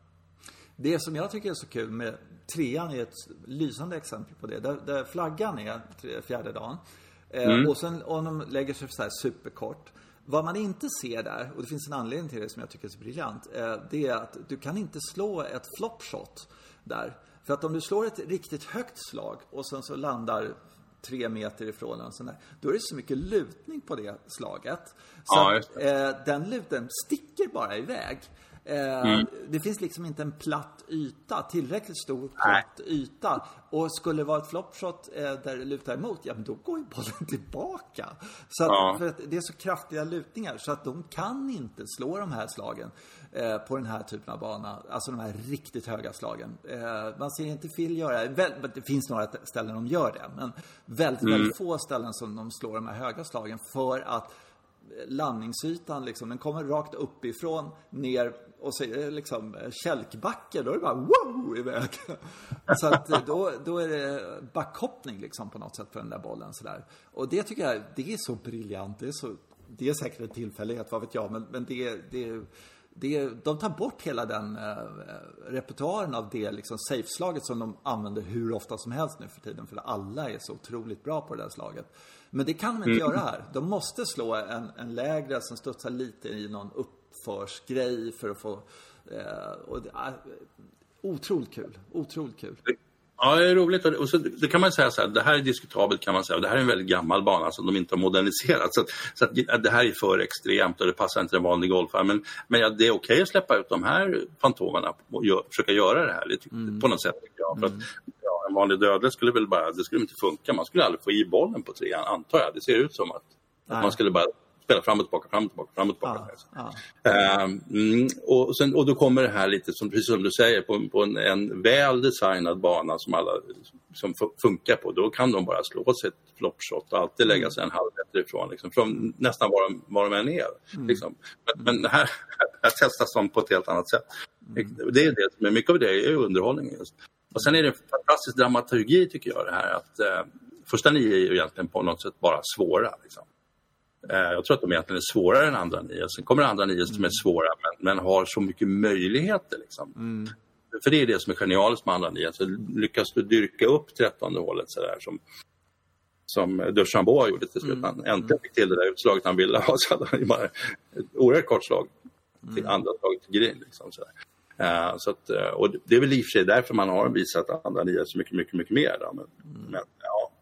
Speaker 1: Det som jag tycker är så kul med trean är ett lysande exempel på det. Där, där flaggan är fjärde dagen. Eh, mm. och sen om de lägger sig så här superkort. Vad man inte ser där, och det finns en anledning till det som jag tycker är så briljant, eh, det är att du kan inte slå ett flopshot där. För att om du slår ett riktigt högt slag och sen så landar tre meter ifrån en sån där, då är det så mycket lutning på det slaget. Så ja, att, eh, den luten sticker bara iväg. Eh, mm. Det finns liksom inte en platt yta, tillräckligt stor platt Nej. yta. Och skulle det vara ett flopshot eh, där det lutar emot, ja men då går ju bollen tillbaka. Så att, ja. för att det är så kraftiga lutningar så att de kan inte slå de här slagen eh, på den här typen av bana. Alltså de här riktigt höga slagen. Eh, man ser inte Phil göra det. Det finns några ställen de gör det, men väldigt, mm. väldigt få ställen som de slår de här höga slagen för att landningsytan liksom, den kommer rakt uppifrån ner och så är det liksom eh, kälkbacke, då är det bara wow iväg. Så att eh, då, då är det backhoppning liksom på något sätt för den där bollen sådär. Och det tycker jag, det är så briljant. Det är, så, det är säkert en tillfällighet, vad vet jag, men, men det, det, det, de tar bort hela den äh, repertoaren av det liksom safe-slaget som de använder hur ofta som helst nu för tiden. För alla är så otroligt bra på det där slaget. Men det kan de inte mm. göra här. De måste slå en, en lägre som studsar lite i någon uppförsgrej för att få... Eh, och det, äh, otroligt kul. Otroligt kul.
Speaker 2: Ja, det är roligt. Och så, då kan man säga så här, det här är diskutabelt kan man säga. Det här är en väldigt gammal bana som de inte har moderniserat. Så, så att, det här är för extremt och det passar inte en vanlig golfare. Men, men ja, det är okej okay att släppa ut de här fantomerna och gör, försöka göra det här lite, mm. på något sätt. Tycker jag. För att, mm. ja, en vanlig dödlig skulle väl bara, det skulle inte funka. Man skulle aldrig få i bollen på trean, antar jag. Det ser ut som att, att man skulle bara spela fram och tillbaka, fram och tillbaka, fram och tillbaka.
Speaker 1: Ja.
Speaker 2: Ehm, mm, och, sen, och då kommer det här lite, som, precis som du säger, på, på en, en väl designad bana som alla som fu- funkar på, då kan de bara slå sig ett floppshot och alltid lägga sig en halv meter ifrån, liksom, från nästan var de, var de än är. Liksom. Men, men här, här testas de på ett helt annat sätt. Det är det mycket av det är underhållning just. Och sen är det en fantastisk dramaturgi tycker jag det här att eh, första nio är ju egentligen på något sätt bara svåra. Liksom. Eh, jag tror att de egentligen är svårare än andra nio. Sen kommer andra nio som är svåra men, men har så mycket möjligheter. Liksom. För det är det som är genialiskt med andra nio. Så lyckas du dyrka upp trettonde hålet sådär som, som Duchambeau gjorde till slut. Han äntligen fick till det där utslaget han ville ha. Så hade han bara ett oerhört kort slag till andra slaget till green. Liksom, sådär. Eh, så att, eh, och det är väl i och för sig därför man har visat andra nio så mycket, mycket, mycket mer. Då. Men, men, ja.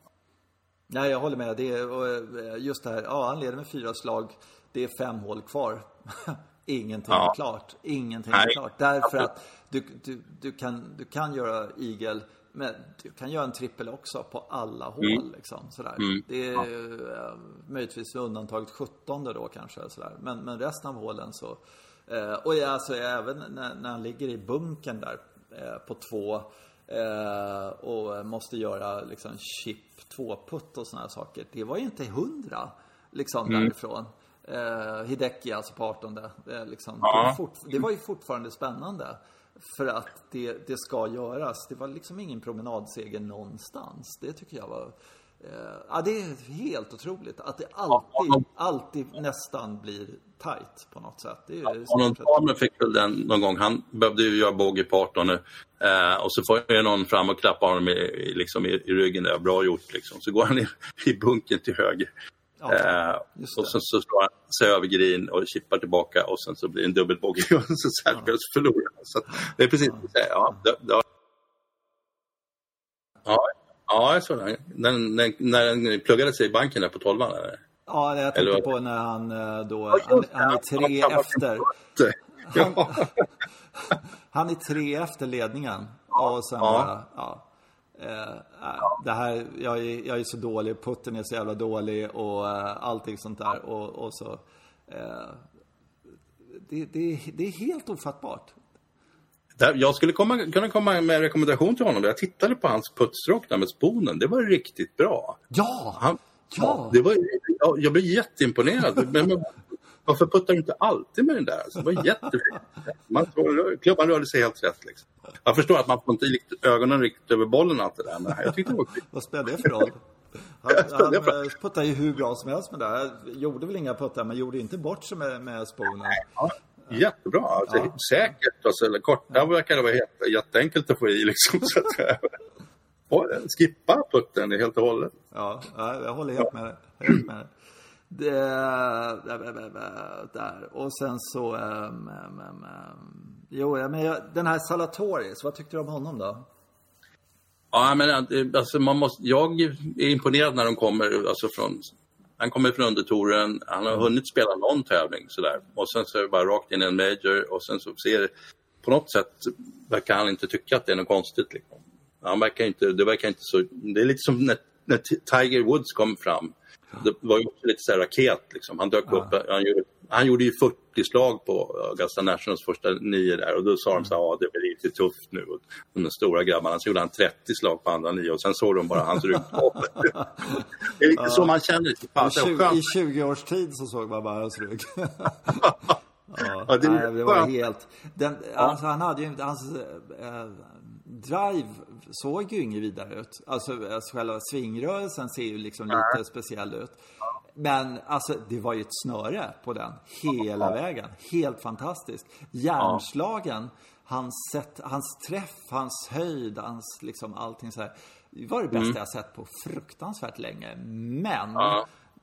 Speaker 1: Nej, jag håller med. Det är, och eh, just det här, ja, han leder med fyra slag. Det är fem hål kvar. Ingenting
Speaker 2: Ja.
Speaker 1: är klart. Ingenting
Speaker 2: Nej.
Speaker 1: är klart. Därför att du, du, du, kan, du kan göra igel, men du kan göra en trippel också på alla hål.
Speaker 2: Mm.
Speaker 1: Liksom, sådär. Det är eh, möjligtvis undantaget 17 då kanske. Sådär. Men, men resten av hålen så... Eh, och jag, alltså, även när, när han ligger i bunkern där eh, på två eh, och måste göra liksom chip, tvåputt och här saker. Det var ju inte hundra liksom därifrån. Eh, Hideki alltså på 18. Eh, liksom, det, var fort, det var ju fortfarande spännande. För att det, det ska göras. Det var liksom ingen promenadseger någonstans. Det tycker jag var... Eh, ja, det är helt otroligt att det alltid, alltid nästan blir tight på något sätt. Det är ju
Speaker 2: Arnold Palmer fick väl den någon gång. Han behövde ju göra bogey på 18 nu. Eh, och så får någon fram och klappa honom i, liksom i, i ryggen. Där. Bra gjort liksom. Så går han i, i bunken till höger.
Speaker 1: Ja,
Speaker 2: eh, och sen så slår han sig över green och chippar tillbaka och sen så blir det en dubbelbogey och så Sergio förlorar. Så det är precis det. Ja, det, det, ja, ja, jag såg den. Den, den. När den pluggade sig i banken där på 12 eller?
Speaker 1: Ja, jag
Speaker 2: Eller
Speaker 1: tänkte
Speaker 2: vad?
Speaker 1: på när han eh, då,
Speaker 2: Ja,
Speaker 1: han, han är tre
Speaker 2: Han
Speaker 1: efter.
Speaker 2: Ja.
Speaker 1: Han är tre efter ledningen. Och sen
Speaker 2: Ja.
Speaker 1: ja. Eh, äh, det här, jag är, jag är så dålig, putten är så jävla dålig och eh, allting sånt där. Och, och så. Eh, det, det, det är helt ofattbart.
Speaker 2: Där, jag skulle komma, kunna komma med en rekommendation till honom. Jag tittade på hans puttstråk där med sponen. Det var riktigt bra.
Speaker 1: Ja!
Speaker 2: Han,
Speaker 1: Ja.
Speaker 2: det var, ja, jag blev jätteimponerad. Men, men, varför puttar du inte alltid med den där? Alltså, det var jättefint. Man, klubban rörde sig helt rätt. Liksom. Jag förstår att man får inte riktigt, ögonen riktigt över bollen allt det där. Men jag tyckte det var.
Speaker 1: Vad spelar det för roll? Han, han eh, puttade ju hur bra som helst med det. här. Gjorde väl inga puttar, men gjorde inte bort sig med, med sponen.
Speaker 2: Ja, jättebra. Alltså,
Speaker 1: Ja.
Speaker 2: Säkert. Alltså, eller kort, där verkar det vara jätte, jätteenkelt att få i. Liksom, så att, skippa putten helt och hållet.
Speaker 1: Ja, ja, jag håller helt med dig. Med. Det, där, där, där, där. Och sen så... Um, um, um, jo, ja, men jag, den här Salatoris, vad tyckte du om honom då?
Speaker 2: Ja, men eh, alltså, man måste, jag är imponerad när de kommer alltså, från han kommer från undertouren, han har hunnit spela någon tävling sådär. Och sen så är det bara rakt in i en major och sen så ser på något sätt verkar han inte tycka att det är något konstigt. Liksom. Han verkar inte, det verkar inte så, det är lite som när, när Tiger Woods kom fram. Det var ju också lite så raket liksom. Han dök upp, han gjorde, han gjorde ju 40 slag på Augusta Nationals första nio där och då sa de så här, ja det blir lite tufft nu. Och de stora grabbarna, så gjorde han 30 slag på andra nio och sen såg de bara hans ryggtopp. det är lite så man känner. Fan,
Speaker 1: I
Speaker 2: så
Speaker 1: 20,
Speaker 2: skönt.
Speaker 1: I 20 års tid så såg man bara hans rygg. ja,
Speaker 2: Ja, det
Speaker 1: nej, det var helt... Den, alltså, han hade ju. Hans eh, drive såg ju inget vidare ut. Alltså, alltså själva svingrörelsen ser ju liksom lite speciell ut. Men alltså, det var ju ett snöre på den hela vägen. Helt fantastiskt. Järnslagen, hans, sätt, hans träff, hans höjd, hans liksom allting så här. Det var det bästa jag sett på fruktansvärt länge. Men.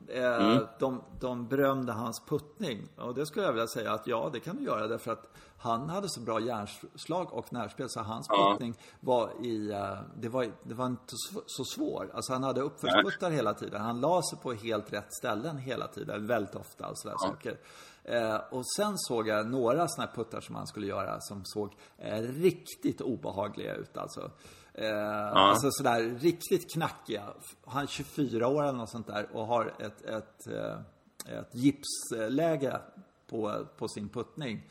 Speaker 1: Eh, de, de berömde hans puttning. Och det skulle jag vilja säga att ja, det kan du göra därför att han hade så bra järnslag och närspel så hans puttning var i, eh, det var, det var inte så, svår. Alltså han hade uppförsputtar hela tiden. Han la sig på helt rätt ställen hela tiden, väldigt ofta och sådär saker. Eh, och sen såg jag några sådana här puttar som han skulle göra som såg eh, riktigt obehagliga ut alltså. Eh, Alltså sådär riktigt knackiga. Han är 24 år eller något sånt där och har ett, ett, eh, ett gipsläge på, på sin puttning.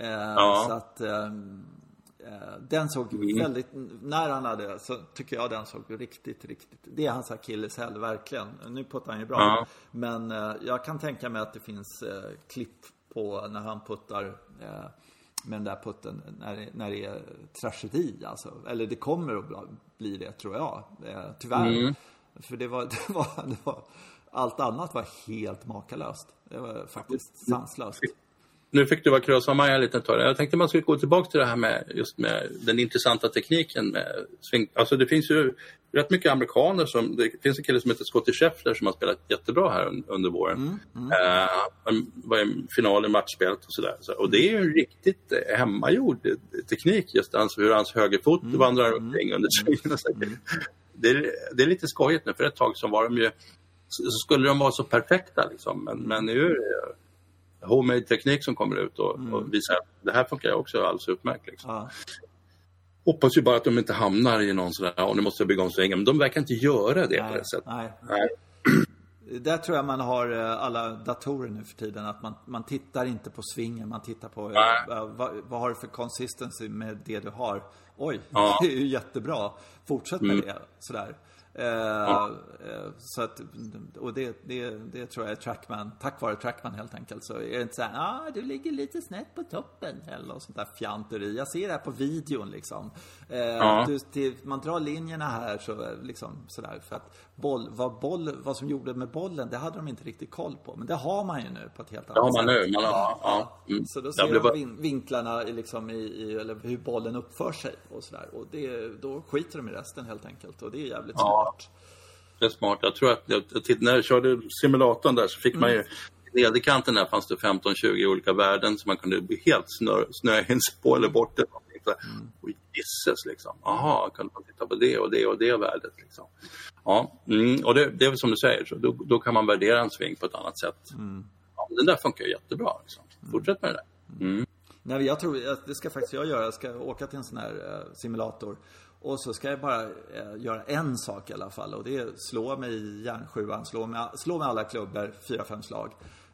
Speaker 1: Eh,
Speaker 2: Ja.
Speaker 1: Så att eh, eh, den såg väldigt, när han hade, så tycker jag den såg riktigt, riktigt, det är hans akilleshäl verkligen. Nu puttar han ju bra.
Speaker 2: Ja.
Speaker 1: Men jag kan tänka mig att det finns klipp på när han puttar med den där putten när, det- när det är tragedi alltså. Eller det kommer att bli- det tror jag. Tyvärr. För det var, det var, det var, allt annat var helt makalöst. Det var faktiskt sanslöst.
Speaker 2: Nu fick du vara Krösa-Maja en liten tag. Jag tänkte man skulle gå tillbaka till det här med just med den intressanta tekniken med sving. Alltså det finns ju rätt mycket amerikaner som, det finns en kille som heter Scottie Scheffler som har spelat jättebra här un- under våren. Eh, han var i final i matchspelet och sådär. Så, och det är ju en riktigt eh, hemmagjord eh, teknik just alltså hur hans högerfot vandrar omkring under svingen. och så. Det, är, det är lite skojigt nu för ett tag så var de ju så skulle de vara så perfekta liksom. Men, men nu är det homemade teknik som kommer ut och, och visar att det här funkar också alldeles utmärkt. Liksom.
Speaker 1: Ja.
Speaker 2: Hoppas ju bara att de inte hamnar i någon sån där, ja nu måste jag bygga om svängen. Men de verkar inte göra det på
Speaker 1: Nej,
Speaker 2: det sättet.
Speaker 1: nej.
Speaker 2: Nej.
Speaker 1: Där tror jag man har eh, alla datorer nu för tiden. Att man, man tittar inte på svingen, man tittar på eh,
Speaker 2: Nej.
Speaker 1: vad, vad har du för consistency med det du har. Oj,
Speaker 2: Ja.
Speaker 1: det är ju jättebra. Fortsätt med
Speaker 2: Mm.
Speaker 1: det. Sådär. Eh, eh, så att, och det, det, det tror jag är Trackman, tack vare Trackman helt enkelt. Så är det inte så här, ah, du ligger lite snett på toppen. Eller något sånt där fjanteri. Jag ser det här på videon liksom. Eh,
Speaker 2: Ja.
Speaker 1: du, till, man drar linjerna här så liksom sådär. För att boll, vad, boll, vad som gjorde med bollen, det hade de inte riktigt koll på. Men det har man ju nu på ett helt annat
Speaker 2: Det har man
Speaker 1: sätt.
Speaker 2: nu. Man har, ja. Mm.
Speaker 1: Så då ser de
Speaker 2: bara-
Speaker 1: vin, vinklarna i, liksom i, i, eller hur bollen uppför sig och sådär. Och det, då skiter de i resten helt enkelt. Och det är jävligt
Speaker 2: Ja.
Speaker 1: smart.
Speaker 2: Det är smart. Jag tror att jag, när jag körde simulatorn där så fick man
Speaker 1: Mm.
Speaker 2: ju i nederkanten där fanns det 15-20 olika värden som man kunde bli helt snö, snöa in sig på eller bort. Så,
Speaker 1: Mm.
Speaker 2: Och gisses liksom. Jaha, kunde man titta på det och det och det värdet. Liksom. Ja, mm, och det, det är som du säger, så då, då kan man värdera en sving på ett annat sätt.
Speaker 1: Mm.
Speaker 2: Ja, den där funkar ju jättebra. Liksom. Fortsätt med det där. Mm.
Speaker 1: Nej, jag tror, att det ska faktiskt jag göra. Jag ska åka till en sån här eh, simulator. Och så ska jag bara eh, göra en sak i alla fall. Och det är slå mig i järnsjuan, slå med, slå med alla klubbor, fyra, fem slag.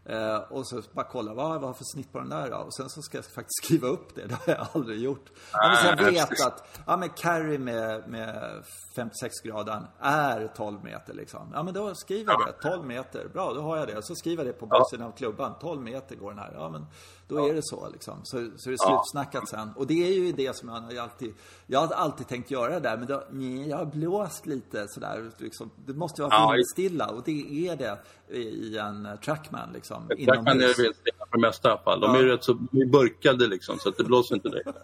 Speaker 1: Eh, och så bara kolla, vad, vad har jag för snitt på den där då? Och sen så ska jag faktiskt skriva upp det. Det har jag aldrig gjort. Ja, men så jag
Speaker 2: Nej,
Speaker 1: vet
Speaker 2: precis.
Speaker 1: att, ja men carry med, med 56 graden är 12 meter liksom. Ja men då skriver jag det, 12 meter. Bra, då har jag det. Så skriver jag det på baksidan av klubban. 12 meter går den här. Ja men då är det så liksom. Så, så är det slutsnackat sen. Och det är ju det som jag har alltid, jag har alltid tänkt göra där. Men då, nej, jag har blåst lite sådär. Liksom. Det måste vara
Speaker 2: Ja,
Speaker 1: vindstilla. Och det är det i en trackman liksom.
Speaker 2: Trackman är väl för det mesta i alla fall. De är
Speaker 1: Ja.
Speaker 2: rätt så burkade liksom, så att det blåser inte direkt.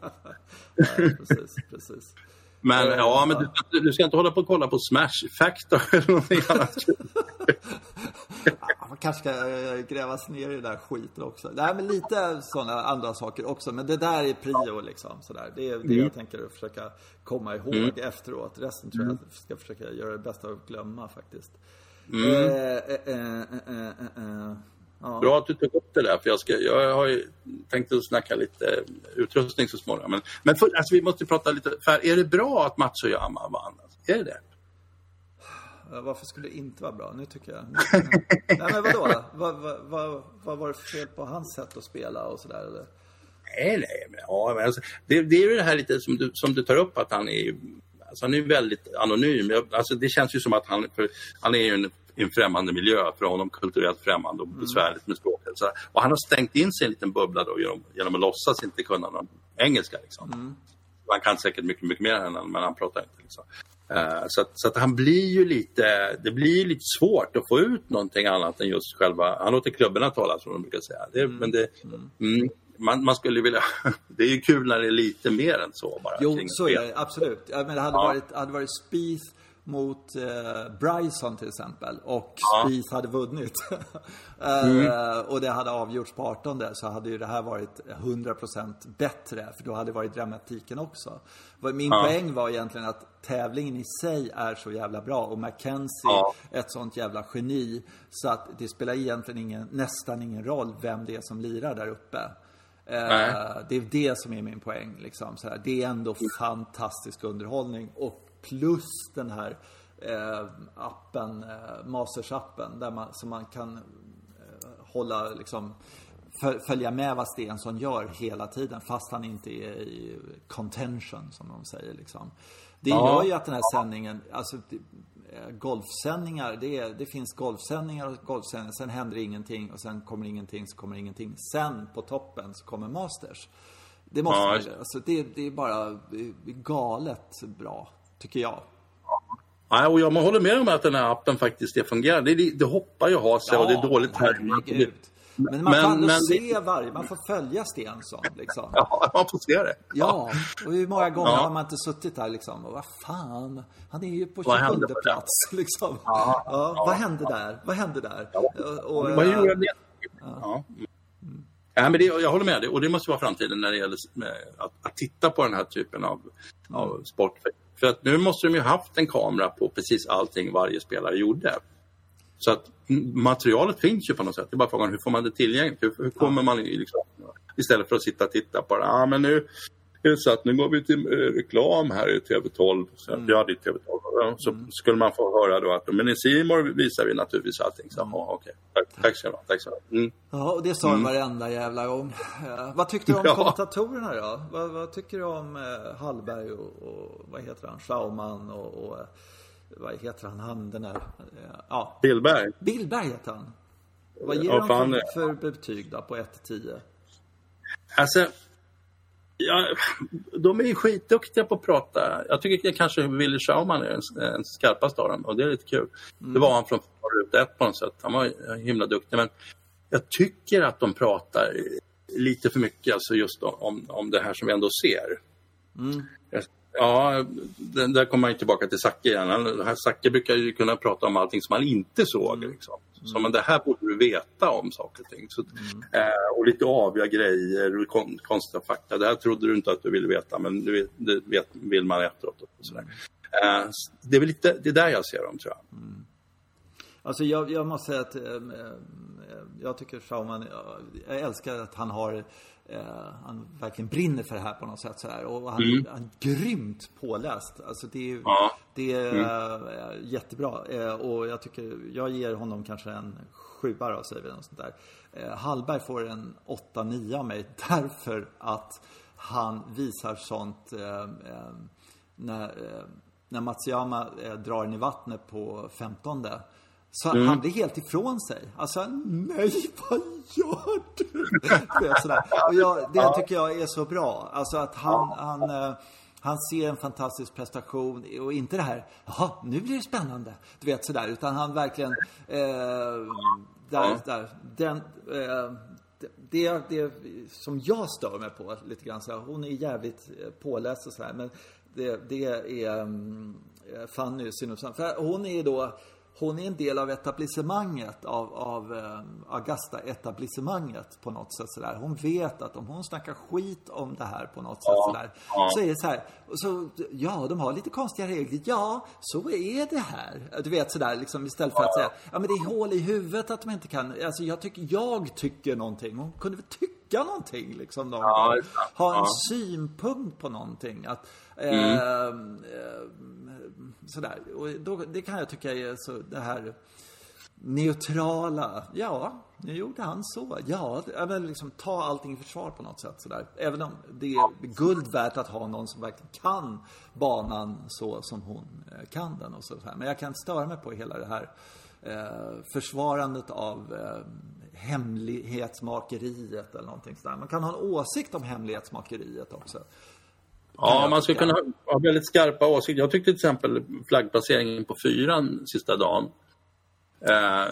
Speaker 1: Ja, precis, precis.
Speaker 2: Men
Speaker 1: Eh,
Speaker 2: ja, men du, du ska inte hålla på och kolla på Smash Factor eller någonting annat.
Speaker 1: Ja, Man kanske ska eh, gräva sig ner i den där skiten också. Nej, men lite sådana andra saker också. Men det där är prio liksom. Sådär. Det är det jag tänker försöka komma ihåg efteråt. Resten tror jag jag ska försöka göra det bästa av att glömma faktiskt. Eh, eh, eh, eh, eh. Ja.
Speaker 2: Bra att du tog upp det där, för jag, ska, jag har ju tänkt att snacka lite utrustning så smången. Men, men för, alltså, vi måste prata lite, för är det bra att Matsuyama vann? Är det det?
Speaker 1: Eh, Varför skulle det inte vara bra? Nu tycker jag... Nej, men vadå? Vad, vad, vad, vad var det för fel på hans sätt att spela och sådär? Eller?
Speaker 2: Nej, nej, men, ja, men alltså, det, det är ju det här lite som du, som du tar upp att han är alltså, han är ju väldigt anonym. Jag, alltså, det känns ju som att han, för, han är ju en, en främmande miljö för honom, kulturellt främmande och besvärligt med språket. Så, och han har stängt in sig i en liten bubbla då genom, genom att låtsas inte kunna någon engelska. Liksom. Han kan säkert mycket, mycket mer än han, men han pratar inte. Liksom. Eh, så att, så att han blir ju lite, det blir lite svårt att få ut någonting annat än just själva, han låter klubborna tala som de brukar säga. Det, Men det, mm, man, man skulle vilja, det är ju kul när det är lite mer än så bara.
Speaker 1: Jo, så är det absolut. Men det hade
Speaker 2: Ja.
Speaker 1: varit, hade varit Spieth mot eh, Bryson till exempel och
Speaker 2: Ja.
Speaker 1: Spieth hade vunnit. eh, och det hade avgjorts på 18 så hade ju det här varit 100% bättre för då hade det varit dramatiken också. Min
Speaker 2: Ja.
Speaker 1: poäng var egentligen att tävlingen i sig är så jävla bra och Mackenzie
Speaker 2: Ja.
Speaker 1: ett sånt jävla geni så att det spelar egentligen ingen, nästan ingen roll vem det är som lirar där uppe.
Speaker 2: Nej.
Speaker 1: det är det som är min poäng. Liksom. Det är ändå fantastisk underhållning. Och plus den här eh, appen, eh, Masters-appen, där man, som man kan eh, hålla liksom följa med vad Stensson gör hela tiden fast han inte är i contention som de säger liksom. Det ja. gör ju att den här sändningen, alltså eh, golfsändningar, det, är, det finns golfsändningar och golfsändningar, sen händer ingenting och sen kommer ingenting, så kommer ingenting. Sen på toppen så kommer Masters. Det måste ja. alltså det, det är bara galet bra, tycker jag.
Speaker 2: Ja, och jag håller med om att den här appen faktiskt är fungerande. Det, det hoppar ju ha sig ja, och det är dåligt här.
Speaker 1: Men man kan ändå se varje, man får följa Stensson liksom.
Speaker 2: Ja, man får se det.
Speaker 1: Ja, och hur många gånger ja. har man inte suttit där liksom och vad fan, han är ju på 27 plats liksom. Ja, ja, Vad hände där? Vad hände där? Ja.
Speaker 2: Och, vad gjorde? Ja. Mm. Ja, men det, jag håller med dig och det måste vara framtiden när det gäller att, att titta på den här typen av, mm. av sport. För att nu måste de ju haft en kamera på precis allting varje spelare gjorde. Så att materialet finns ju på något sätt. Det är bara frågan hur får man det tillgängligt? Hur, hur kommer man liksom, istället för att sitta och titta på det. Ah, men nu så att nu går vi till eh, reklam här i TV12. Så mm. Ja, det är TV12. Så mm. skulle man få höra då att men i Simor visar vi naturligtvis allting. Så, mm. okay. tack, tack så mycket. Tack så
Speaker 1: mm. Ja, och det sa mm. varenda jävla gång. Ja. Vad tyckte du om ja. kommentatorerna då? Vad, vad, tycker du om eh, Hallberg och, och, vad heter han, Schauman och, och vad heter han, han den där, ja.
Speaker 2: Billberg.
Speaker 1: Billberg heter han. Vad ger ja, han för, för betyg då på 1 till 10?
Speaker 2: Alltså, ja, de är ju skitduktiga på att prata. Jag tycker kanske Willy Schauman är den, den skarpaste av dem och det är lite kul. Mm. Det var han från ruta ett på något sätt. Han var himla duktig men jag tycker att de pratar lite för mycket alltså just om, om det här som vi ändå ser. Mm. Ja, där kommer man tillbaka till Zacke igen. Zacke brukar ju kunna prata om allting som han inte såg. Mm. Liksom. Så men det här borde du veta om saker och ting. Så, mm. eh, och lite aviga grejer, kon, konstiga fakta. Det här trodde du inte att du ville veta men nu det vet, vill man efteråt. Och sådär. Eh, det är väl lite, det är där jag ser dem tror jag. Mm.
Speaker 1: Alltså jag, jag måste säga att eh, jag tycker Schauman, jag älskar att han har eh, han verkligen brinner för det här på något sätt sådär. Och han, mm. han är grymt påläst. Alltså det är, ja. det är mm. äh, jättebra. Eh, och jag tycker, jag ger honom kanske en sjua då, säger vi. Något sånt där. Eh, Hallberg får en 8-9 av mig därför att han visar sånt eh, eh, när, när Matsuyama drar in i vattnet på 15 så mm. han blir helt ifrån sig. Alltså, nej, vad gör du? Och jag, det tycker jag är så bra. Alltså att han, han, eh, han ser en fantastisk prestation och inte det här, jaha, nu blir det spännande. Du vet sådär, utan han verkligen, eh, där, där, den, eh, det, det som jag stör mig på lite grann, så här, hon är jävligt eh, påläst och sådär, men det, det är um, Fanny Synnefsson. För hon är då hon är en del av etablissemanget, av, av eh, Augusta-etablissemanget på något sätt sådär. Hon vet att om hon snackar skit om det här på något ja, sätt sådär, ja. så är det så här, så, ja, de har lite konstiga regler. Ja, så är det här. Du vet sådär, liksom istället för att säga, ja men det är hål i huvudet att de inte kan, alltså jag tycker, jag tycker någonting. Hon kunde väl tycka någonting liksom ja, Ha en synpunkt på någonting. Att, mm. eh, sådär. Och då, det kan jag tycka är så det här neutrala. Ja, nu gjorde han så. Ja, men liksom ta allting i försvar på något sätt sådär. Även om det är guld värt att ha någon som verkligen kan banan så som hon eh, kan den och så här. Men jag kan störa mig på hela det här eh, försvarandet av eh, hemlighetsmakeriet eller någonting sådär. Man kan ha en åsikt om hemlighetsmakeriet också.
Speaker 2: Ja, man skulle kunna ha väldigt skarpa åsikter. Jag tyckte till exempel flaggplaceringen på fyran sista dagen. Eh,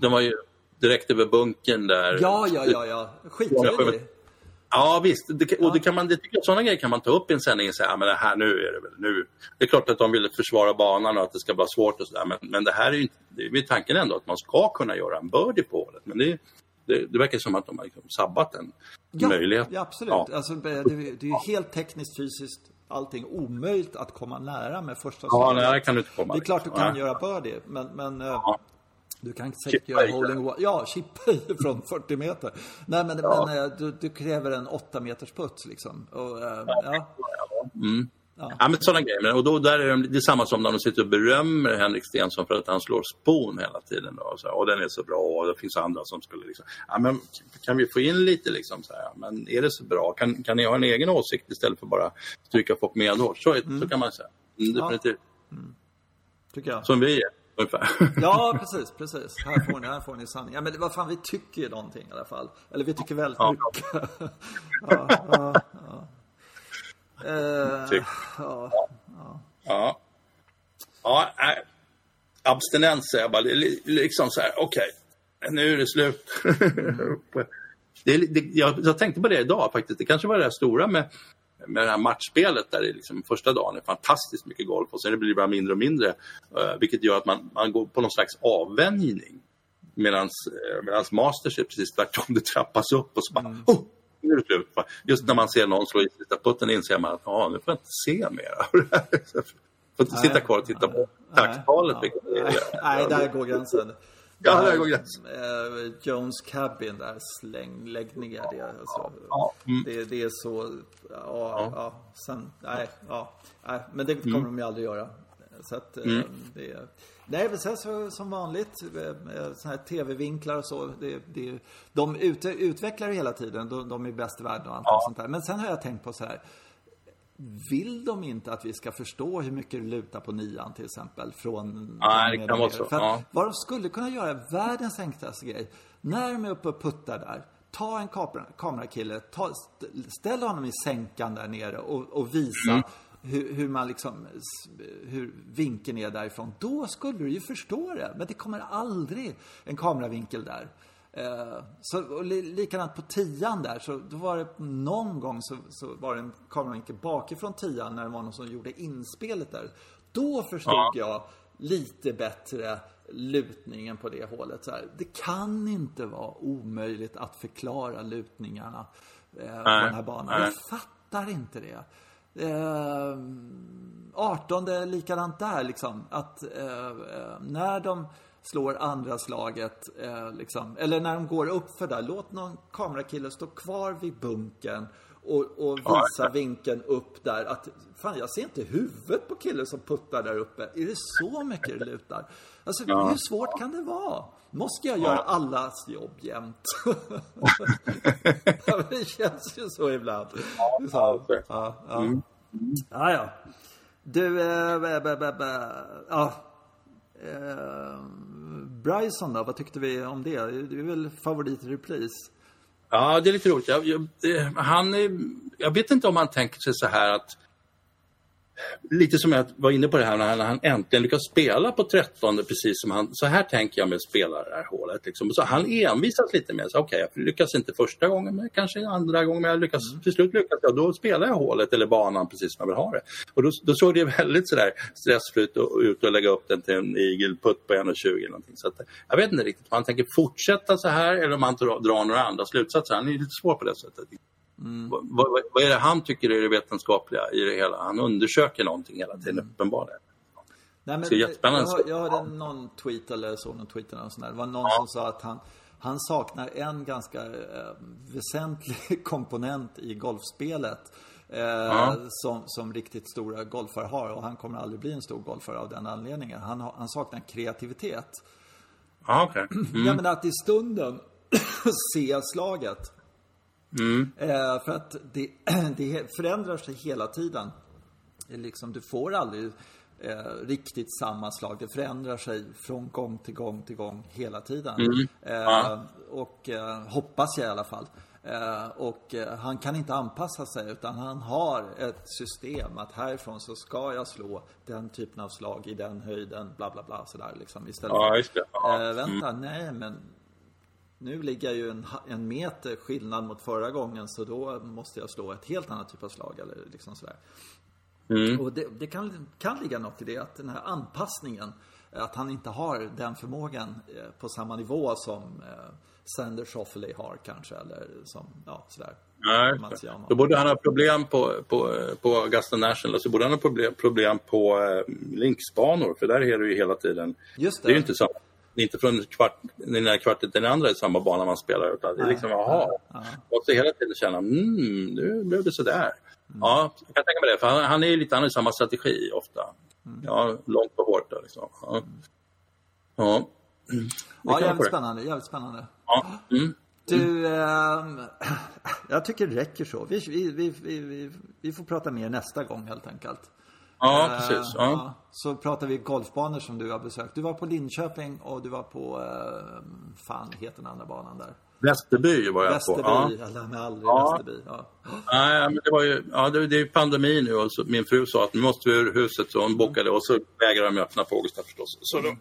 Speaker 2: Den var ju direkt över bunken där.
Speaker 1: Ja, ja, ja, ja. Skitlöjlig.
Speaker 2: Ja visst, det, och det kan man, det tycker jag, sådana grejer kan man ta upp i en sändning och säga, ja, men det här nu är det väl nu. Det är klart att de vill försvara banan och att det ska vara svårt och sådär, men, men det här är ju inte, det är tanken ändå att man ska kunna göra en birdie på hålet. Men det, det, det verkar som att de har liksom sabbat en
Speaker 1: ja,
Speaker 2: möjlighet.
Speaker 1: Ja, absolut. Ja. Alltså, det, det är ju helt tekniskt, fysiskt, allting omöjligt att komma nära med första
Speaker 2: Ja, nära kan du inte komma.
Speaker 1: Det är klart du kan ja. göra birdie, men, men eh, ja. Du kan säkert göra holding one. Ja, chippa i från 40 meter. Nej, men, ja. men eh, du, du, kräver en 8 meters putt liksom. Och, uh, ja.
Speaker 2: Mm. Ja. ja. men sådana grejer. Och då, där är det, det är samma som när de sitter och berömmer Henrik Stenson för att han slår spon hela tiden. Då, och, så, och den är så bra och det finns andra som skulle liksom... Ja, men kan vi få in lite liksom så här, men är det så bra? Kan, kan ni ha en egen åsikt istället för bara stryka folk medhårs? Så, mm. så kan man säga. Mm, definitivt. Ja. Mm.
Speaker 1: Tycker jag.
Speaker 2: Som vi är. Ungefär.
Speaker 1: Ja, precis, precis. Här får ni, här får ni sanning. Ja, men vad fan, vi tycker ju någonting i alla fall. Eller vi tycker väldigt ja. mycket. ja, ja, ja.
Speaker 2: Uh, ja, ja. ja. Ja, nej. Abstinens säger jag bara. Liksom så här, okej, okay, nu är det slut. det, det, jag, jag, tänkte på det idag faktiskt. Det kanske var det stora med, med det här matchspelet där det liksom första dagen är fantastiskt mycket golf och sen blir det bara mindre och mindre. Uh, vilket gör att man, man går på någon slags avvänjning. Medan uh, Masters är precis tvärtom. Det trappas upp och så bara mm. oh, det slut. Just när man ser någon slå i sista putten inser man att ah, nu får jag inte se mer av det här. får inte sitta kvar och titta på taxtalet.
Speaker 1: Nej, nej, nej, där går gränsen.
Speaker 2: Ja, där går gränsen.
Speaker 1: Äh, Jones Cabin där, släng, lägg ner det. Alltså, ja, mm. det, det, är så, ja, ja. ja sen, nej, ja, nej, men det kommer mm. de ju aldrig göra. Så att, mm. det, Nej, men sen så, som vanligt, sådana här tv-vinklar och så. Det, det, de ut, utvecklar hela tiden. De, de är bäst i världen och allt ja. sånt där. Men sen har jag tänkt på så här. Vill de inte att vi ska förstå hur mycket det lutar på nian till exempel? Från
Speaker 2: Nej, det kan vara så. Ja.
Speaker 1: Vad de skulle kunna göra, världens enklaste grej. När de är uppe och puttar där. Ta en kamera, kamerakille, ta, ställ honom i sänkan där nere och, och visa mm hur, hur, man liksom, hur vinkeln är därifrån. Då skulle du ju förstå det. Men det kommer aldrig en kameravinkel där. Eh, så, och likadant på tian där, så då var det någon gång så, så var det en kameravinkel bakifrån tian när det var någon som gjorde inspelet där. Då förstod ja. jag lite bättre lutningen på det hålet. Så här. Det kan inte vara omöjligt att förklara lutningarna eh, på den här banan. Jag fattar inte det. Eh, 18 likadant där liksom. Att eh, eh, när de slår andra slaget, eh, liksom, eller när de går upp för där, låt någon kamerakille stå kvar vid bunken och, och visa ja. vinkeln upp där. Att, fan, jag ser inte huvudet på killen som puttar där uppe. Är det så mycket det lutar? Alltså, ja. hur svårt kan det vara? Måste jag göra allas jobb jämt? det känns ju så ibland. Ja, så, ja, ja. Mm. ja, ja. Du, äh, bä, bä, bä, ja. Äh, Bryson då, vad tyckte vi om det? Det är väl favorit repris?
Speaker 2: Ja, det är lite roligt. Jag, jag, eh, han är, jag vet inte om han tänker sig så här att lite som jag var inne på det här när han äntligen lyckas spela på 13 precis som han, så här tänker jag med spela det här hålet. Liksom. Så han envisas lite med, okej okay, jag lyckas inte första gången men kanske andra gången men jag lyckas, mm. till slut lyckas jag, då spelar jag hålet eller banan precis som jag vill ha det. Och då, då såg det väldigt sådär stressfritt ut och lägga upp den till en eagle-putt på 1,20 eller någonting. Så att, jag vet inte riktigt om han tänker fortsätta så här eller om han drar några andra slutsatser. Han är lite svår på det sättet. Mm. Vad, vad, vad, är det han tycker är det vetenskapliga i det hela? Han undersöker någonting hela tiden mm. uppenbarligen.
Speaker 1: Nej, men, jag, jag hörde någon tweet eller såg någon tweet eller sån där. Det var någon ja. som sa att han, han saknar en ganska eh, väsentlig komponent i golfspelet. Eh, ja. som, som riktigt stora golfare har och han kommer aldrig bli en stor golfare av den anledningen. Han, han saknar kreativitet.
Speaker 2: Ja, okay.
Speaker 1: mm. Jag menar att i stunden se slaget Mm. Eh, för att det, det, förändrar sig hela tiden. Liksom, du får aldrig eh, riktigt samma slag. Det förändrar sig från gång till gång till gång hela tiden. Mm. Eh, och eh, hoppas jag i alla fall. Eh, och han kan inte anpassa sig utan han har ett system att härifrån så ska jag slå den typen av slag i den höjden, bla bla bla sådär liksom. Istället
Speaker 2: ja, för,
Speaker 1: ja. vänta, mm. nej men nu ligger jag ju en, en, meter skillnad mot förra gången så då måste jag slå ett helt annat typ av slag eller liksom sådär. Mm. Och det, det, kan, kan ligga något i det, att den här anpassningen, att han inte har den förmågan eh, på samma nivå som eh, Sander Schoffeley har kanske, eller som, ja sådär.
Speaker 2: Nej, då borde han ha problem på, på, på Augusta National och så borde han ha problem, problem på eh, linksbanor, för där är det ju hela tiden.
Speaker 1: Just det.
Speaker 2: det är ju inte samma inte från kvart, den ena kvarten till den andra i samma bana man spelar. Utan det är liksom, jaha. Man måste hela tiden känna, mm, nu blev det sådär. Ja, jag kan tänka mig det. För han, han är lite, han har samma strategi ofta. Ja, långt och hårt. Då, liksom. Ja. Ja,
Speaker 1: Ja,
Speaker 2: Det kan jag
Speaker 1: jävligt
Speaker 2: det.
Speaker 1: spännande. Jävligt spännande.
Speaker 2: ja. Mm.
Speaker 1: Du, ehm, jag tycker det räcker så. Vi, vi, vi, vi, vi får prata mer nästa gång helt enkelt.
Speaker 2: Ja
Speaker 1: Eh,
Speaker 2: precis. Ja.
Speaker 1: Så pratar vi golfbanor som du har besökt. Du var på Linköping och du var på, uh, fan heter den andra banan där?
Speaker 2: Västerby var jag
Speaker 1: Västerby,
Speaker 2: på. Ja.
Speaker 1: jag lär mig aldrig
Speaker 2: Ja.
Speaker 1: Västerby. Ja.
Speaker 2: Nej, men det var ju, ja, det, det är ju pandemi nu och så, min fru sa att nu måste vi ur huset så hon bokade och så vägrade de öppna Augusta förstås. Så då,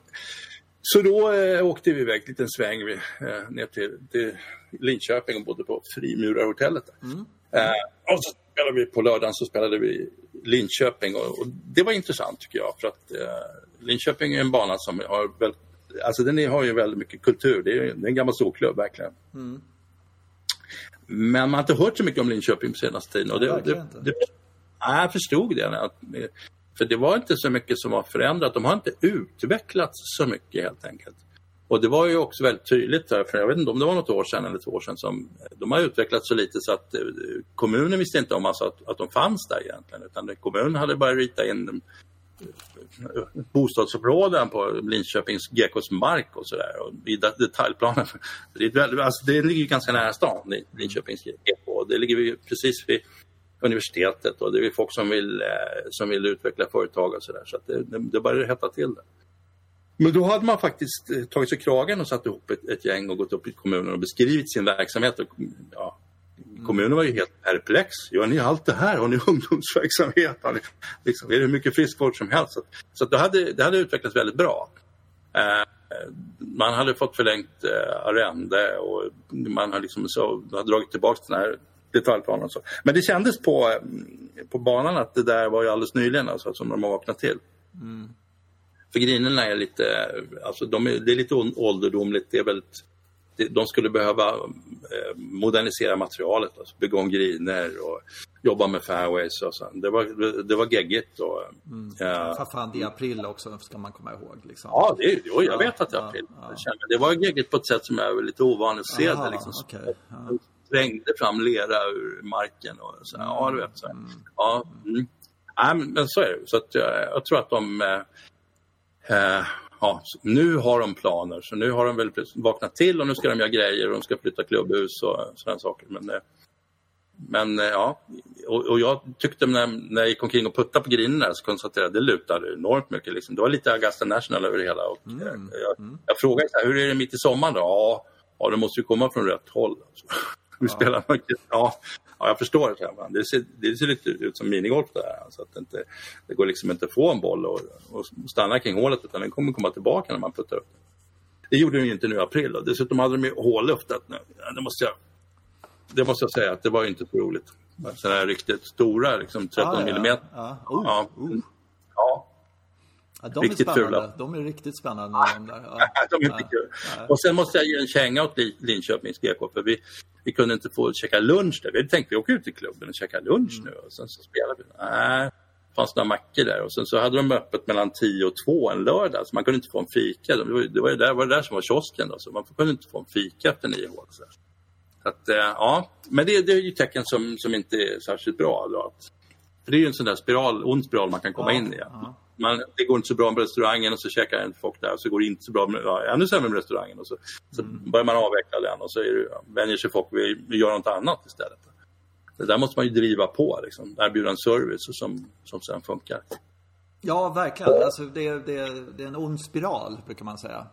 Speaker 2: så då eh, åkte vi iväg en liten sväng vi, eh, ner till, till Linköping och bodde på Frimurarhotellet. Där. Eh, och så spelade vi på lördagen så spelade vi Linköping och, och det var intressant tycker jag för att eh, Linköping är en bana som har väldigt, alltså den har ju väldigt mycket kultur. Det är, det är en gammal storklubb verkligen. Men man har inte hört så mycket om Linköping på senaste tiden. Och det, det, det, nej, jag förstod det. Att, för det var inte så mycket som var förändrat. De har inte utvecklats så mycket helt enkelt. Och det var ju också väldigt tydligt, för jag vet inte om det var något år sedan eller två år sedan, som de har utvecklats så lite så att eh, kommunen visste inte om alltså att, att de fanns där egentligen. Utan kommunen hade bara rita in eh, bostadsområden på Linköpings GKs mark och sådär. Och i detaljplanen. Det, är ett väldigt, alltså det ligger ganska nära stan, Linköpings GK. Det ligger precis vid universitetet och det är folk som vill, eh, som vill utveckla företag och sådär. Så att det, det, började hetta till det. Men då hade man faktiskt eh, tagit sig kragen och satt ihop ett, ett gäng och gått upp i kommunen och beskrivit sin verksamhet. Och, ja, kommunen var ju helt perplex. Gör ni allt det här? Har ni ungdomsverksamhet? Har ni, liksom, är det hur mycket friskvård som helst? Så, så det, hade, det hade utvecklats väldigt bra. Eh, man hade fått förlängt eh, arrende och man har liksom så, har dragit tillbaka den här detaljplanen. Och så. Men det kändes på, eh, på banan att det där var ju alldeles nyligen alltså, som de har vaknat till. För grinerna är lite, alltså de är, det är lite ålderdomligt. Det är väldigt, de skulle behöva eh, modernisera materialet, alltså bygga om griner och jobba med fairways och så. Det var, det var geggigt. Och, ja.
Speaker 1: För fan, det är april också ska man komma ihåg. Liksom.
Speaker 2: Ja, det, är- jo, jag vet att det är
Speaker 1: Ja,
Speaker 2: april.
Speaker 1: ja.
Speaker 2: Jag känner- Det var geggigt på ett sätt som är lite ovanligt att se
Speaker 1: Jaha,
Speaker 2: det. Liksom,
Speaker 1: okej, ja.
Speaker 2: Trängde fram lera ur marken och så. Ja, du vet. Så. här. Ja, mm. Nej, men- men så är det. Så att jag, jag tror att de... Eh, ja, nu har de planer. Så nu har de väl vaknat till och nu ska de göra grejer och de ska flytta klubbhus och sådana saker. Men, eh, men eh, ja, och, och jag tyckte när, när jag gick omkring och puttade på grinerna så konstaterade jag att det lutade enormt mycket. Liksom. Det var lite Augusta National över det hela. Och, eh, jag, jag frågade så här, hur är det mitt i sommaren då? Ja, ja det måste ju komma från rätt håll. Alltså. Vi spelar mycket. Ja, ja, jag förstår. Det, här. det, ser, det ser lite ut som minigolf det här. Så att det, inte, det går liksom inte att få en boll och, och stanna kring hålet utan den kommer komma tillbaka när man puttar upp den. Det gjorde den ju inte nu i april. Och dessutom hade de ju hålluftat nu. Ja, det, måste jag, det måste jag säga att det var ju inte så roligt. Sådana här riktigt stora, liksom 13
Speaker 1: Ja, ja,
Speaker 2: millimeter.
Speaker 1: ja. Oh,
Speaker 2: Ja.
Speaker 1: oh.
Speaker 2: Ja,
Speaker 1: Ja, de
Speaker 2: Riktigt
Speaker 1: är spännande.
Speaker 2: fula.
Speaker 1: De är riktigt spännande. De där. Ja.
Speaker 2: de är inte kul. Och sen måste jag ge en känga åt Li- Linköpings GK för vi, vi kunde inte få käka lunch där. Vi hade tänkt att vi åker ut till klubben och käka lunch nu och sen så spelar vi. Nej, det fanns några mackor där och sen så hade de öppet mellan 10 och 2 en lördag så man kunde inte få en fika. Det var, det var där, var det där som var kiosken då, så man kunde inte få en fika efter nio hål. Så, att, eh, ja, men det, det är ju tecken som, som inte är särskilt bra. Då, för det är ju en sån där spiral, ond spiral man kan komma
Speaker 1: Ja,
Speaker 2: in i.
Speaker 1: ja.
Speaker 2: Man, det går inte så bra med restaurangen och så käkar inte folk där och så går det inte så bra med, ja, ännu sämre med restaurangen och så, så börjar man avveckla den och så är det, vänjer sig folk vid att göra något annat istället. Det där måste man ju driva på, liksom. erbjuda en service som, som sen funkar.
Speaker 1: Ja, verkligen. Alltså, det, är- det, det är en ond spiral, brukar man säga.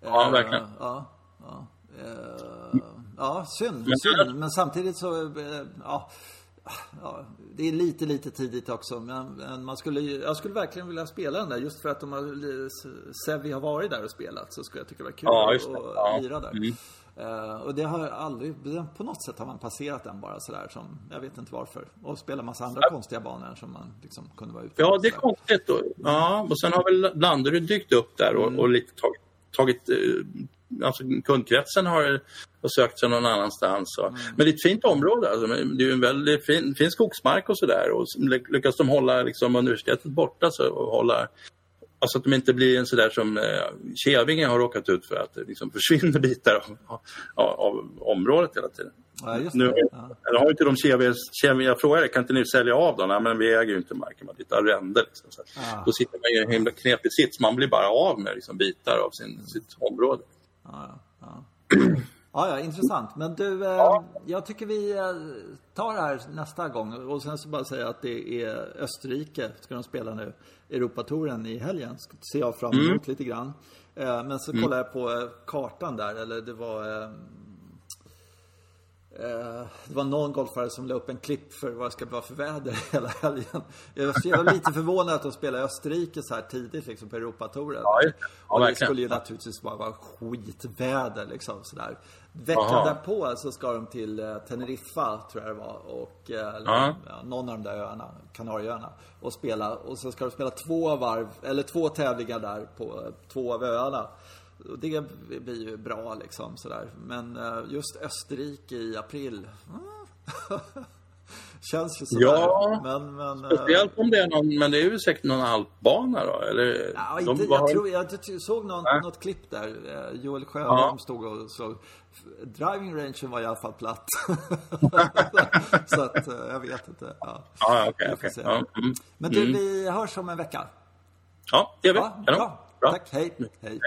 Speaker 2: Ja, verkligen.
Speaker 1: Ja, ja. Eh, ja synd,
Speaker 2: Men-
Speaker 1: synd. Men samtidigt så, eh, ja, ja, det är lite, lite tidigt också. Men, man skulle, jag skulle verkligen vilja spela den där. Just för att de har, Sevi har varit där och spelat så skulle jag tycka det var kul
Speaker 2: Ja,
Speaker 1: att
Speaker 2: Ja.
Speaker 1: lira där.
Speaker 2: Mm.
Speaker 1: Eh, och det har aldrig, på något sätt har man passerat den bara sådär som, jag vet inte varför. Och spelat massa andra konstiga banor som man liksom kunde vara ute
Speaker 2: Ja, det är konstigt. Då. Ja, och sen har väl Landerud dykt upp där och, och lite tagit, tagit eh, alltså kundkretsen har, har sökt sig någon annanstans. Och, Men det är ett fint område. Alltså, det är en väldigt fin, fin skogsmark och sådär. Lyckas de hålla liksom, universitetet borta så, och hålla Alltså att de inte blir en sådär som eh, Kävinge har råkat ut för, att det liksom försvinner bitar av, av, av området hela tiden.
Speaker 1: Ja,
Speaker 2: Nu.
Speaker 1: Ja.
Speaker 2: har inte de Kävinge, jag frågade kan inte ni sälja av dem? Nej, men vi äger ju inte marken, är ett arrende. Liksom, så.
Speaker 1: Ah.
Speaker 2: Då sitter man i en himla knepig sits, man blir bara av med liksom, bitar av sin, sitt område.
Speaker 1: Ja, ja. Ja, ja, intressant. Men du, eh, jag tycker vi eh, tar det här nästa gång. Och sen så bara säga att det är Österrike, ska de spela nu, Europatouren i helgen. Ska- ser jag fram emot lite grann. Eh, men så kollar jag på kartan där, eller det var... Eh, Det var någon golfare som la upp en klipp för vad det ska vara för väder hela helgen. Jag var- lite förvånad att de spelar i Österrike så här tidigt liksom på Europatouren.
Speaker 2: Ja. Ja,
Speaker 1: och det skulle ju naturligtvis bara vara skitväder liksom sådär. Veckan
Speaker 2: Aha.
Speaker 1: därpå så ska de till eh, Teneriffa tror jag det var. Och, eh, eller,
Speaker 2: Ja.
Speaker 1: någon av de där öarna, Kanarieöarna. Och spela. Och så ska de spela två varv, eller två tävlingar där på två av öarna. Och det blir ju bra liksom sådär. Men eh, just Österrike i april. mm. Känns ju sådär.
Speaker 2: Ja,
Speaker 1: men, men, eh,
Speaker 2: Speciellt om det är någon, men det är ju säkert någon alpbana då? Eller,
Speaker 1: Ja,
Speaker 2: de
Speaker 1: inte,
Speaker 2: var-
Speaker 1: jag, tror, jag såg någon,
Speaker 2: Nej.
Speaker 1: något klipp där. Eh, Joel Sjöholm
Speaker 2: Ja.
Speaker 1: stod och såg. Driving rangen var i alla fall platt. så att, jag vet inte. Ja.
Speaker 2: Ja, okej,
Speaker 1: se.
Speaker 2: Ja, mm.
Speaker 1: Men du, vi hörs om en vecka.
Speaker 2: ja det gör vi.
Speaker 1: Ja, bra.
Speaker 2: Bra.
Speaker 1: Tack, hej. hej.
Speaker 2: Hej.